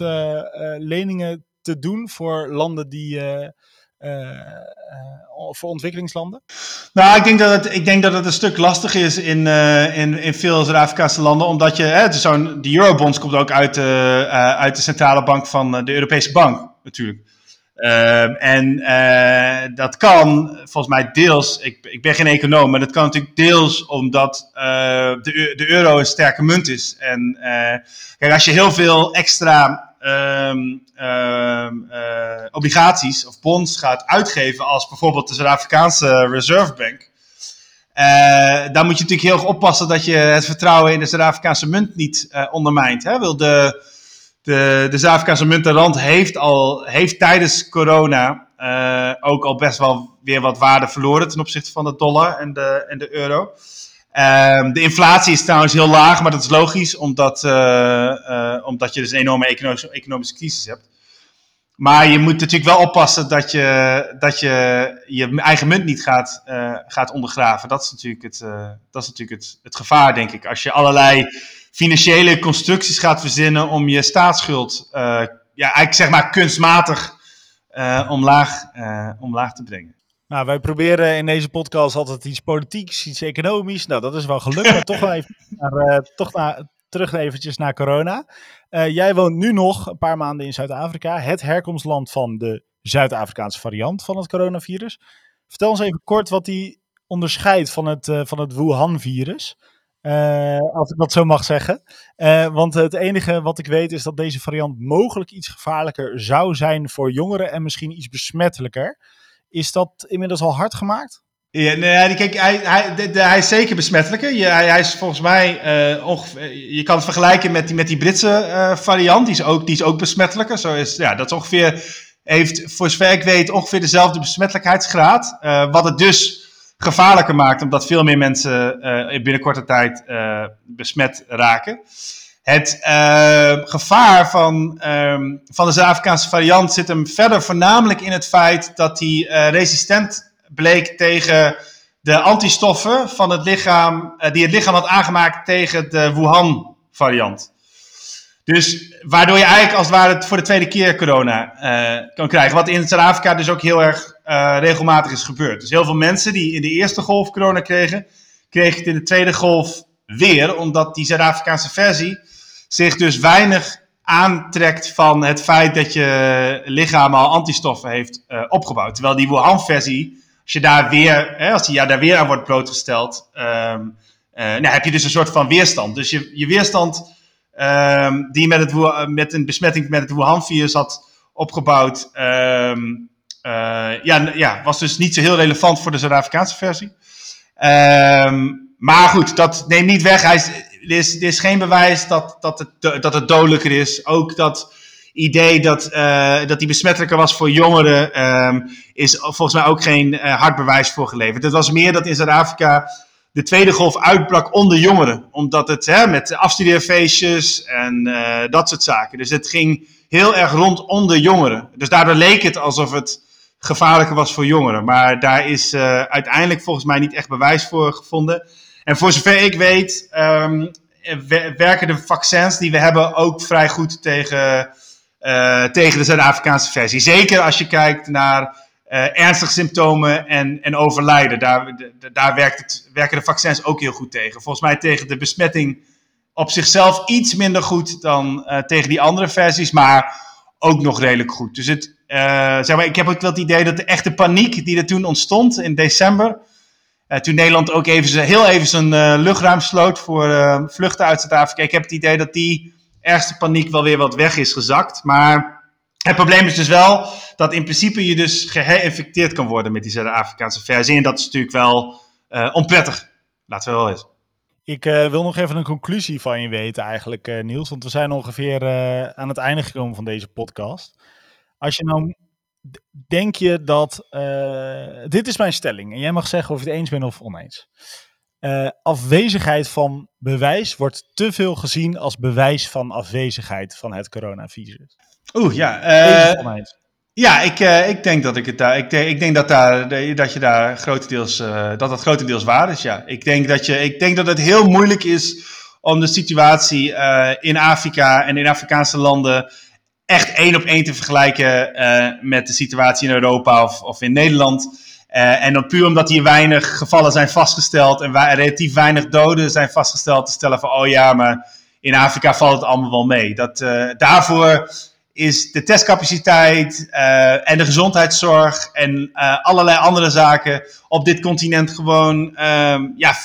leningen te doen voor landen die. Uh, uh, voor ontwikkelingslanden? Nou, ik denk dat het, ik denk dat het een stuk lastig is in, in, in veel Zuid-Afrikaanse landen, omdat je, hè, zo'n, die eurobonds komt ook uit, uit de centrale bank van de Europese bank, natuurlijk. En dat kan volgens mij deels, ik, ik ben geen econoom, maar dat kan natuurlijk deels omdat de, de euro een sterke munt is. En kijk, als je heel veel extra um, um, uh, obligaties of bonds gaat uitgeven als bijvoorbeeld de Zuid-Afrikaanse Reserve Bank. Uh, dan moet je natuurlijk heel erg oppassen dat je het vertrouwen in de Zuid-Afrikaanse munt niet uh, ondermijnt. Hè? Wil de, de, de Zuid-Afrikaanse munt, rand, heeft, al, heeft tijdens corona ook al best wel weer wat waarde verloren ten opzichte van de dollar en de, en de euro. Um, de inflatie is trouwens heel laag, maar dat is logisch, omdat, uh, uh, omdat je dus een enorme economische, economische crisis hebt. Maar je moet natuurlijk wel oppassen dat je dat je, je eigen munt niet gaat, uh, gaat ondergraven. Dat is natuurlijk, het, dat is natuurlijk het gevaar, denk ik. Als je allerlei financiële constructies gaat verzinnen om je staatsschuld, ja, eigenlijk zeg maar kunstmatig omlaag, omlaag te brengen. Nou, wij proberen in deze podcast altijd iets politieks, iets economisch. Nou, dat is wel gelukt, maar toch, even naar, toch naar, terug eventjes naar corona. jij woont nu nog een paar maanden in Zuid-Afrika, het herkomstland van de Zuid-Afrikaanse variant van het coronavirus. Vertel ons even kort wat die onderscheidt van het, uh, van het Wuhan-virus. Uh, als ik dat zo mag zeggen. Want het enige wat ik weet is dat deze variant mogelijk iets gevaarlijker zou zijn voor jongeren en misschien iets besmettelijker. Is dat inmiddels al hard gemaakt? Ja, nee, kijk, hij, hij, hij is zeker besmettelijker. Je, hij, hij, is volgens mij ongeveer. Je kan het vergelijken met die, met die Britse variant. Die is, ook, die is ook besmettelijker. Zo is, ja, dat ongeveer heeft, voor zover ik weet, ongeveer dezelfde besmettelijkheidsgraad. Uh, wat het dus gevaarlijker maakt, omdat veel meer mensen uh, binnen korte tijd besmet raken. Het gevaar van, um, van de Zuid-Afrikaanse variant zit hem verder voornamelijk in het feit dat hij resistent bleek tegen de antistoffen van het lichaam, die het lichaam had aangemaakt tegen de Wuhan-variant. Dus waardoor je eigenlijk als het ware voor de tweede keer corona uh, kan krijgen. Wat in Zuid-Afrika dus ook heel erg regelmatig is gebeurd. Dus heel veel mensen die in de eerste golf corona kregen, kregen het in de tweede golf weer. Omdat die Zuid-Afrikaanse versie zich dus weinig aantrekt van het feit dat je lichaam al antistoffen heeft uh, opgebouwd. Terwijl die Wuhan-versie, als je daar weer, hè, als die ja, daar weer aan wordt blootgesteld, um, nou, heb je dus een soort van weerstand. Dus je, je weerstand um, die met, het, met een besmetting met het Wuhan-virus had opgebouwd, um, uh, ja, ja, was dus niet zo heel relevant voor de Zuid-Afrikaanse versie. Maar goed, dat neemt niet weg. Hij is, er, is, geen bewijs dat, dat, het, dat het dodelijker is. Ook dat idee dat, uh, dat die besmettelijker was voor jongeren, um, is volgens mij ook geen uh, hard bewijs voor geleverd. Het was meer dat in Zuid-Afrika de tweede golf uitbrak onder jongeren. Omdat het hè, met afstudeerfeestjes en uh, dat soort zaken. Dus het ging heel erg rond onder jongeren. Dus daardoor leek het alsof het gevaarlijker was voor jongeren. Maar daar is uiteindelijk volgens mij niet echt bewijs voor gevonden. En voor zover ik weet, um, werken de vaccins die we hebben ook vrij goed tegen, uh, tegen de Zuid-Afrikaanse versie. Zeker als je kijkt naar uh, ernstige symptomen en, en overlijden. Daar, daar werkt het, werken de vaccins ook heel goed tegen. Volgens mij tegen de besmetting op zichzelf iets minder goed dan uh, tegen die andere versies, maar ook nog redelijk goed. Dus het, zeg maar, ik heb ook wel het idee dat de echte paniek die er toen ontstond in december, toen Nederland ook even, heel even zijn luchtruim sloot voor vluchten uit Zuid-Afrika, ik heb het idee dat die ergste paniek wel weer wat weg is gezakt. Maar het probleem is dus wel dat in principe je dus geïnfecteerd kan worden met die Zuid-Afrikaanse versie. En dat is natuurlijk wel onprettig. Laten we wel eens. Ik wil nog even een conclusie van je weten eigenlijk, Niels. Want we zijn ongeveer aan het einde gekomen van deze podcast. Als je nou... Denk je dat... dit is mijn stelling. En jij mag zeggen of je het eens bent of oneens. afwezigheid van bewijs wordt te veel gezien als bewijs van afwezigheid van het coronavirus. Oeh, ja. Uh, ja, ik, ik denk dat ik het daar. Ik, ik denk dat, daar, dat je daar grotendeels. Dat dat grotendeels waar is. Ja. Ik denk dat je. Ik denk dat het heel moeilijk is om de situatie in Afrika en in Afrikaanse landen echt één op één te vergelijken met de situatie in Europa of, of in Nederland. en dan puur omdat hier weinig gevallen zijn vastgesteld en relatief weinig doden zijn vastgesteld, te stellen van oh ja, maar in Afrika valt het allemaal wel mee. Dat, daarvoor is de testcapaciteit en de gezondheidszorg en allerlei andere zaken op dit continent gewoon um, ja,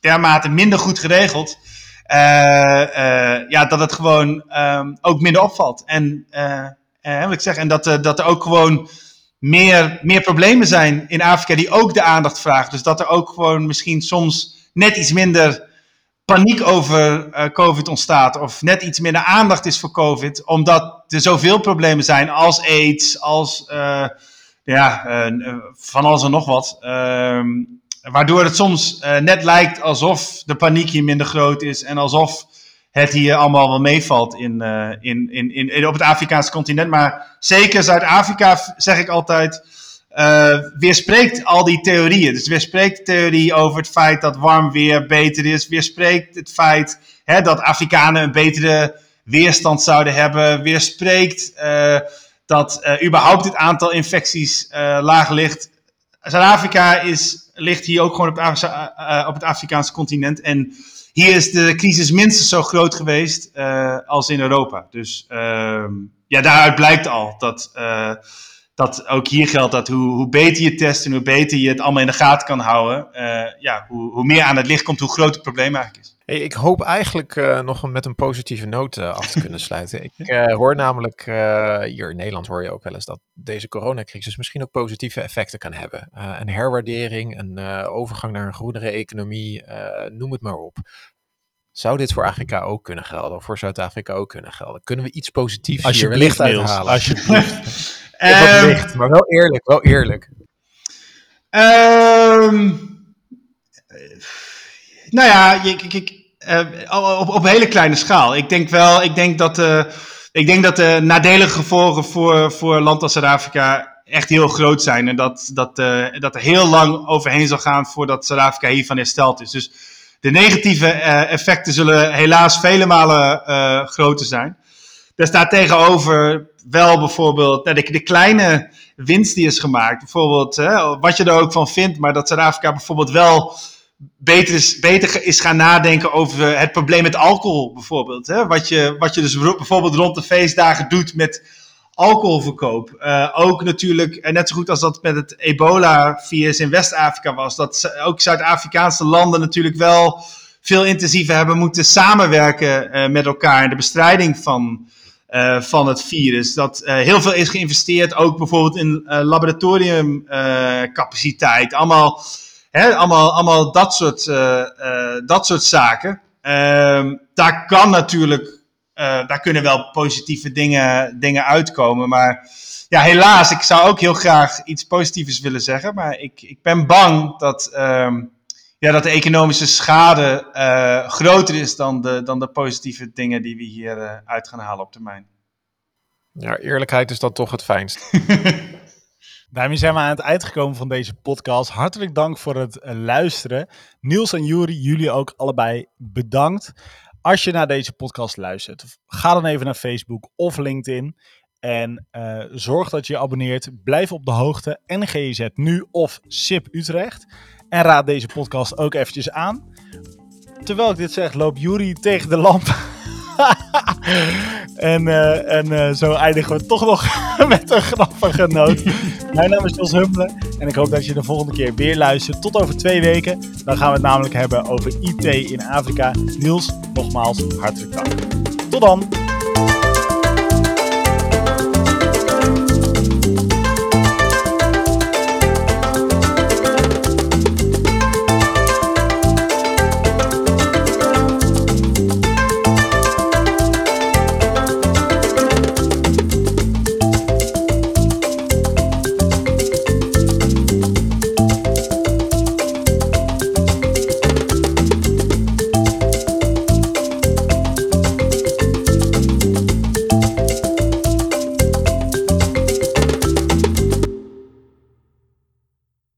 dermate minder goed geregeld. Uh, ja, dat het gewoon um, ook minder opvalt. En, wil ik zeggen, en dat, dat er ook gewoon meer, meer problemen zijn in Afrika die ook de aandacht vragen. Dus dat er ook gewoon misschien soms net iets minder paniek over COVID ontstaat of net iets minder aandacht is voor COVID, omdat er zoveel problemen zijn als AIDS, als ja, van alles en nog wat. Ehm, waardoor het soms net lijkt alsof de paniek hier minder groot is en alsof het hier allemaal wel meevalt in, in, in, in, op het Afrikaanse continent. Maar zeker Zuid-Afrika, zeg ik altijd uh, weerspreekt al die theorieën. Dus weerspreekt de theorie over het feit dat warm weer beter is. Weerspreekt het feit hè, dat Afrikanen een betere weerstand zouden hebben. Weerspreekt uh, dat überhaupt het aantal infecties laag ligt. Zuid-Afrika ligt hier ook gewoon op, het, op het Afrikaanse continent. En hier is de crisis minstens zo groot geweest als in Europa. Dus ehm, ja, daaruit blijkt al dat dat ook hier geldt dat hoe, hoe beter je test en hoe beter je het allemaal in de gaten kan houden, ja, hoe, hoe meer aan het licht komt, hoe groter het probleem eigenlijk is. Hey, ik hoop eigenlijk uh, nog met een positieve noot uh, af te kunnen sluiten. Ik hoor namelijk, hier in Nederland hoor je ook wel eens dat deze coronacrisis misschien ook positieve effecten kan hebben. een herwaardering, een overgang naar een groenere economie, noem het maar op. Zou dit voor Afrika ook kunnen gelden? Of voor Zuid-Afrika ook kunnen gelden? Kunnen we iets positiefs hier wellicht uithalen? Alsjeblieft. Um, licht, maar wel eerlijk, wel eerlijk. Um, nou ja, ik, ik, uh, op, op hele kleine schaal. Ik denk wel, ik denk dat, uh, ik denk dat de nadelige gevolgen voor, voor land als Zuid-Afrika echt heel groot zijn. En dat, dat, uh, dat er heel lang overheen zal gaan voordat Zuid-Afrika hiervan hersteld is. Dus de negatieve effecten zullen helaas vele malen groter zijn. Daar staat tegenover wel bijvoorbeeld nou, de, de, kleine winst die is gemaakt. Bijvoorbeeld, wat je er ook van vindt, maar dat Zuid-Afrika bijvoorbeeld wel beter is, beter is gaan nadenken over het probleem met alcohol bijvoorbeeld. Hè? Wat, je, wat je dus bijvoorbeeld rond de feestdagen doet met alcoholverkoop. Uh, ook natuurlijk, net zo goed als dat met het ebola-virus in West-Afrika was, dat ook Zuid-Afrikaanse landen natuurlijk wel veel intensiever hebben moeten samenwerken met elkaar in de bestrijding van van het virus. Dat heel veel is geïnvesteerd, ook bijvoorbeeld in laboratoriumcapaciteit. allemaal, hè, allemaal, allemaal dat, soort, dat soort zaken. Ehm, daar kan natuurlijk, daar kunnen wel positieve dingen, dingen uitkomen. Maar ja, helaas, ik zou ook heel graag iets positiefs willen zeggen. Maar ik, ik ben bang dat. Um, ja, dat de economische schade groter is dan de, dan de positieve dingen die we hier uit gaan halen op termijn. Ja, eerlijkheid is dan toch het fijnst. Daarmee zijn we aan het eind gekomen van deze podcast. Hartelijk dank voor het uh, luisteren. Niels en Juri, jullie ook allebei bedankt. Als je naar deze podcast luistert, ga dan even naar Facebook of LinkedIn. En uh, zorg dat je je abonneert. Blijf op de hoogte. NGZ Nu of SIP Utrecht. En raad deze podcast ook eventjes aan. Terwijl ik dit zeg, loopt Juri tegen de lamp. en uh, en uh, zo eindigen we toch nog met een grappige noot. Mijn naam is Niels Hummelen en ik hoop dat je de volgende keer weer luistert. Tot over twee weken. Dan gaan we het namelijk hebben over IT in Afrika. Niels, nogmaals hartelijk dank. Tot dan!